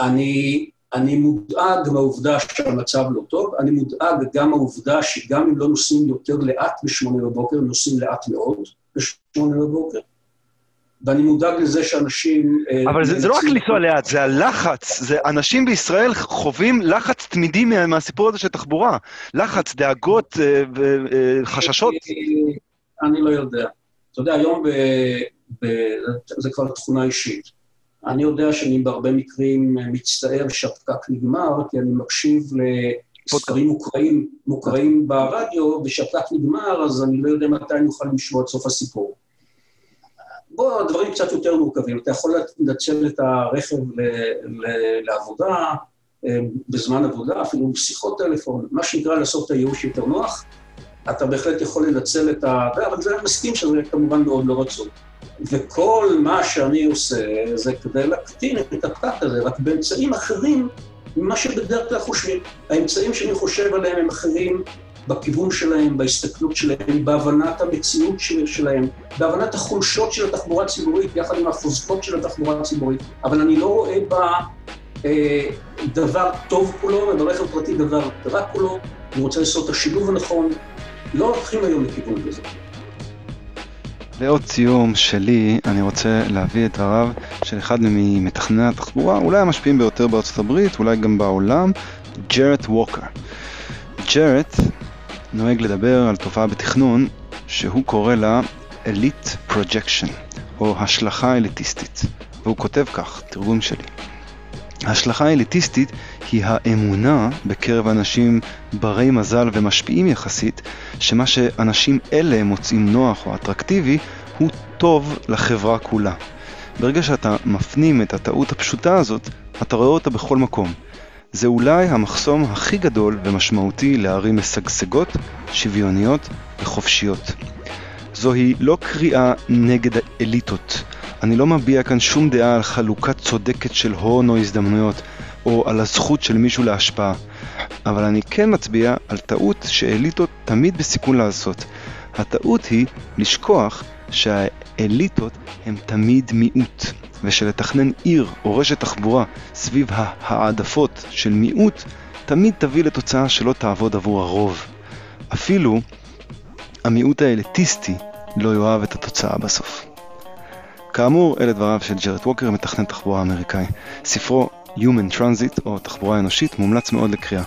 אני, אני מודאג מהעובדה שהמצב לא טוב, אני מודאג גם מהעובדה שגם אם לא נוסעים יותר לאט בשמונה בבוקר, נוסעים לאט מאוד בשמונה בבוקר. ואני מודאג לזה שאנשים... אה, אבל זה, זה לא רק לנסוע לאט, זה הלחץ. זה, אנשים בישראל חווים לחץ תמידי מה, מהסיפור הזה של תחבורה. לחץ, דאגות, אה, אה, חששות. אני לא יודע. אתה יודע, היום ב, ב, זה כבר תכונה אישית. אני יודע שאני בהרבה מקרים מצטער שהפקק נגמר, כי אני מקשיב לספרים מוקראים, מוקראים ברדיו, ושהפקק נגמר, אז אני לא יודע מתי אני אוכל לשמוע את סוף הסיפור. בוא, דברים קצת יותר מורכבים. אתה יכול לנצל את הרכב ל, ל, לעבודה, אה, בזמן עבודה, אפילו שיחות טלפון, מה שנקרא לעשות את הייאוש יותר נוח, אתה בהחלט יכול לנצל את ה... אבל זה מסכים שזה כמובן מאוד לא רצוי. וכל מה שאני עושה זה כדי להקטין את הפקק הזה, רק באמצעים אחרים ממה שבדרך כלל חושבים. האמצעים שאני חושב עליהם הם אחרים בכיוון שלהם, בהסתכלות שלהם, בהבנת המציאות שלהם, בהבנת החולשות של התחבורה הציבורית, יחד עם החוזקות של התחבורה הציבורית, אבל אני לא רואה בה אה, דבר טוב כולו, וברכב פרטי דבר רע כולו, אני רוצה לעשות את השילוב הנכון, לא הולכים היום לכיוון כזה. לאות סיום שלי, אני רוצה להביא את דבריו של אחד ממתכנני התחבורה, אולי המשפיעים ביותר בארצות הברית, אולי גם בעולם, ג'רט ווקר. ג'רט נוהג לדבר על תופעה בתכנון שהוא קורא לה Elite Projection, או השלכה אליטיסטית, והוא כותב כך, תרגום שלי. השלכה אליטיסטית היא האמונה בקרב אנשים ברי מזל ומשפיעים יחסית, שמה שאנשים אלה מוצאים נוח או אטרקטיבי, הוא טוב לחברה כולה. ברגע שאתה מפנים את הטעות הפשוטה הזאת, אתה רואה אותה בכל מקום. זה אולי המחסום הכי גדול ומשמעותי לערים משגשגות, שוויוניות וחופשיות. זוהי לא קריאה נגד האליטות. אני לא מביע כאן שום דעה על חלוקה צודקת של הון או הזדמנויות, או על הזכות של מישהו להשפעה. אבל אני כן מצביע על טעות שאליטות תמיד בסיכון לעשות. הטעות היא לשכוח שהאליטות הם תמיד מיעוט, ושלתכנן עיר או רשת תחבורה סביב ההעדפות של מיעוט תמיד תביא לתוצאה שלא תעבוד עבור הרוב. אפילו המיעוט האליטיסטי לא יאהב את התוצאה בסוף. כאמור, אלה דבריו של ג'רד ווקר, מתכנן תחבורה אמריקאי. ספרו Human Transit, או תחבורה אנושית, מומלץ מאוד לקריאה.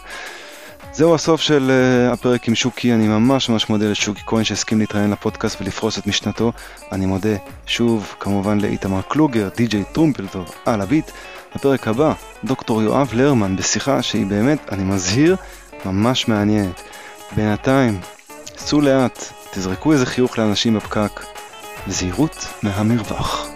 זהו הסוף של uh, הפרק עם שוקי, אני ממש ממש מודה לשוקי כהן שהסכים להתראיין לפודקאסט ולפרוס את משנתו. אני מודה שוב כמובן לאיתמר קלוגר, די.ג'יי טרומפלדור, על הביט. בפרק הבא, דוקטור יואב לרמן בשיחה שהיא באמת, אני מזהיר, ממש מעניינת. בינתיים, סעו לאט, תזרקו איזה חיוך לאנשים בפקק, וזהירות מהמרווח.